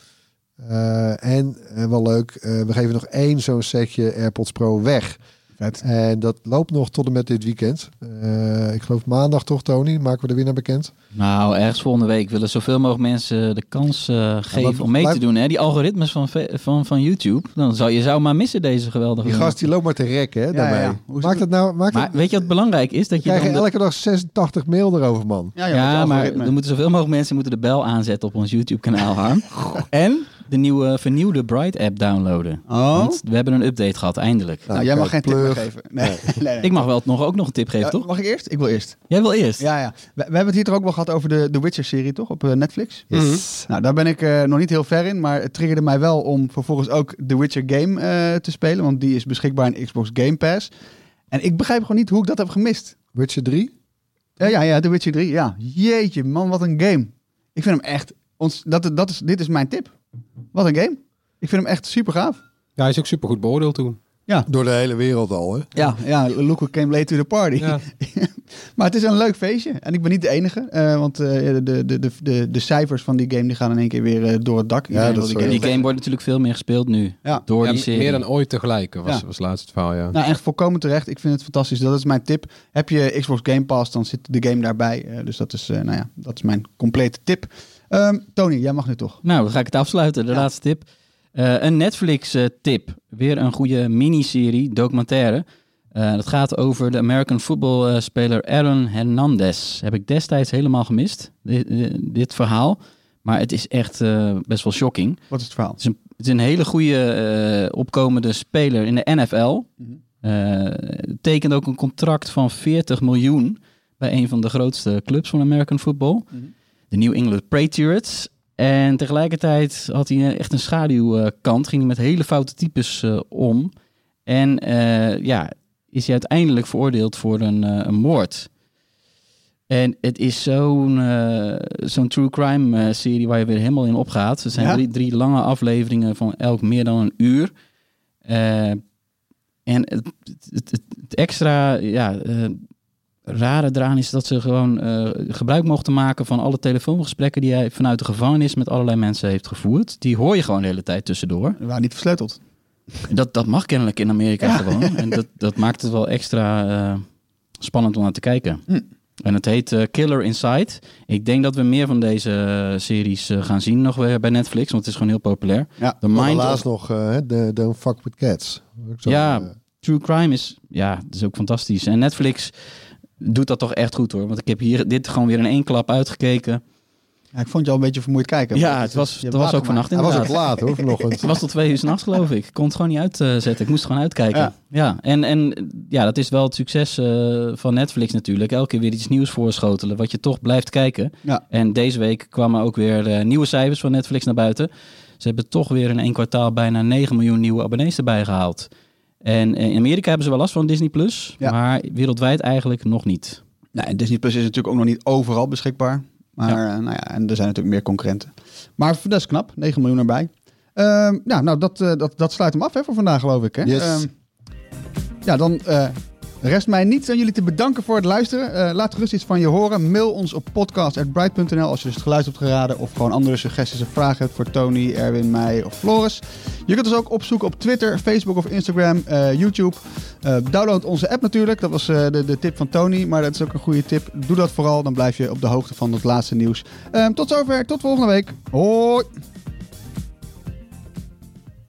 En wel leuk, we geven nog één zo'n setje AirPods Pro weg. Vet. En dat loopt nog tot en met dit weekend. Eh, ik geloof maandag toch, Tony? Maken we de winnaar bekend? Nou, ergens volgende week willen zoveel mogelijk mensen de kans eh, geven om mee blijf- te doen. Hè? Die algoritmes van, van, van YouTube. Dan zou je zou maar missen deze geweldige Die gast die loopt maar te rekken, hè? ja, daarmee. ja. Hoe is Maakt het- nou... Maakt Maar het, weet je wat belangrijk is? Dat we je dan krijgen de- elke dag 86 mail erover, man. Ja, maar er moeten zoveel mogelijk mensen moeten de bel aanzetten op ons YouTube kanaal, Harm. *laughs* en de nieuwe vernieuwde Bright-app downloaden. Oh. Want we hebben een update gehad, eindelijk. Nou, jij mag geen tip geven. Nee, *laughs* nee, nee. Ik mag wel nog, ook nog een tip geven, Ja, toch? Mag ik eerst? Ik wil eerst. Jij wil eerst? Ja, ja. We, we hebben het hier toch ook wel gehad over de, de Witcher-serie, toch? Op eh, Netflix. Yes. Nou, daar ben ik eh, nog niet heel ver in, maar het triggerde mij wel om vervolgens ook The Witcher game eh, te spelen, want die is beschikbaar in Xbox Game Pass. En ik begrijp gewoon niet hoe ik dat heb gemist. Witcher 3? Ja, ja, ja, The Witcher 3, ja. Jeetje, man, wat een game. Ik vind hem echt, ons, dat, dat is, dit is mijn tip. Wat een game. Ik vind hem echt super gaaf. Ja, hij is ook super goed beoordeeld toen. Door de hele wereld al, hè? Ja, ja, look who came late to the party. Ja. *laughs* maar het is een leuk feestje. En ik ben niet de enige. eh, want eh, de, de, de, de, de cijfers van die game die gaan in één keer weer eh, door het dak. Iedereen dat die zo. Die game wordt natuurlijk veel meer gespeeld nu. Ja. Door Ja, die serie. meer dan ooit tegelijk was, Ja. was laatst het verhaal, ja. Nou, echt volkomen terecht. Ik vind het fantastisch. Dat is mijn tip. Heb je Xbox Game Pass, dan zit de game daarbij. Eh, dus dat is, eh, nou ja, dat is mijn complete tip. Ehm, Tony, jij mag nu toch. Nou, dan ga ik het afsluiten. De Ja. laatste tip. Eh, een Netflix-tip. Weer een goede miniserie, documentaire. Eh dat gaat over de American football-speler Aaron Hernandez. Heb ik destijds helemaal gemist, dit, dit verhaal. Maar het is echt eh, best wel shocking. Wat is het verhaal? Het is een, het is een hele goede opkomende speler in de NFL. Mhm. Tekent ook een contract van 40 miljoen bij een van de grootste clubs van American football. Mhm. De New England Patriots. En tegelijkertijd had hij echt een schaduwkant. Ging hij met hele foute types eh, om. En eh, ja, is hij uiteindelijk veroordeeld voor een, eh, een moord. En het is zo'n eh, zo'n true crime eh, serie waar je weer helemaal in opgaat. Er zijn Ja? drie, drie lange afleveringen van elk meer dan een uur. Eh, en het, het, het, het extra ja, eh, rare eraan is dat ze gewoon eh, gebruik mochten maken van alle telefoongesprekken die hij vanuit de gevangenis met allerlei mensen heeft gevoerd. Die hoor je gewoon de hele tijd tussendoor. We waren niet versleuteld. Dat, dat mag kennelijk in Amerika gewoon. *laughs* En dat, dat maakt het wel extra eh, spannend om naar te kijken. Hm. En het heet eh, Killer Inside. Ik denk dat we meer van deze series gaan zien nog weer bij Netflix, want het is gewoon heel populair. Ja. The Mind laatst of nog de Don't Fuck With Cats. Ook zo, Ja. True Crime is, ja, dat is ook fantastisch. En Netflix doet dat toch echt goed hoor. Want ik heb hier dit gewoon weer in één klap uitgekeken. Ja, ik vond je al een beetje vermoeid kijken. Ja, het was, het was ook vannacht Hij was ook inderdaad. laat hoor, vanochtend. Het was tot twee uur s'nachts geloof ik. Ik kon het gewoon niet uitzetten. Ik moest gewoon uitkijken. Ja. Ja, En, en ja, dat is wel het succes eh, van Netflix natuurlijk. Elke keer weer iets nieuws voorschotelen, wat je toch blijft kijken. Ja. En deze week kwamen ook weer eh, nieuwe cijfers van Netflix naar buiten. Ze hebben toch weer in één kwartaal bijna 9 miljoen nieuwe abonnees erbij gehaald. En eh, in Amerika hebben ze wel last van Disney+, Plus, Ja. maar wereldwijd eigenlijk nog niet. Nee, en Disney Plus is natuurlijk ook nog niet overal beschikbaar. Maar eh, nou ja, en er zijn natuurlijk meer concurrenten. Maar dat is knap, 9 miljoen erbij. Ehm, ja, nou, dat, eh, dat, dat sluit hem af hè, voor vandaag, geloof ik. Hè? Yes. Ehm, ja, dan eh, rest mij niets aan jullie te bedanken voor het luisteren. Eh, laat gerust iets van je horen. Mail ons op podcast.bright.nl als je dus het geluid hebt geraden. Of gewoon andere suggesties of vragen hebt voor Tony, Erwin, mij of Floris. Je kunt ons ook opzoeken op Twitter, Facebook of Instagram, eh, YouTube. Eh, download onze app natuurlijk. Dat was de, de tip van Tony. Maar dat is ook een goede tip. Ehm, Doe dat vooral. Dan blijf je op de hoogte van het laatste nieuws. Eh, tot zover. Tot volgende week. Hoi.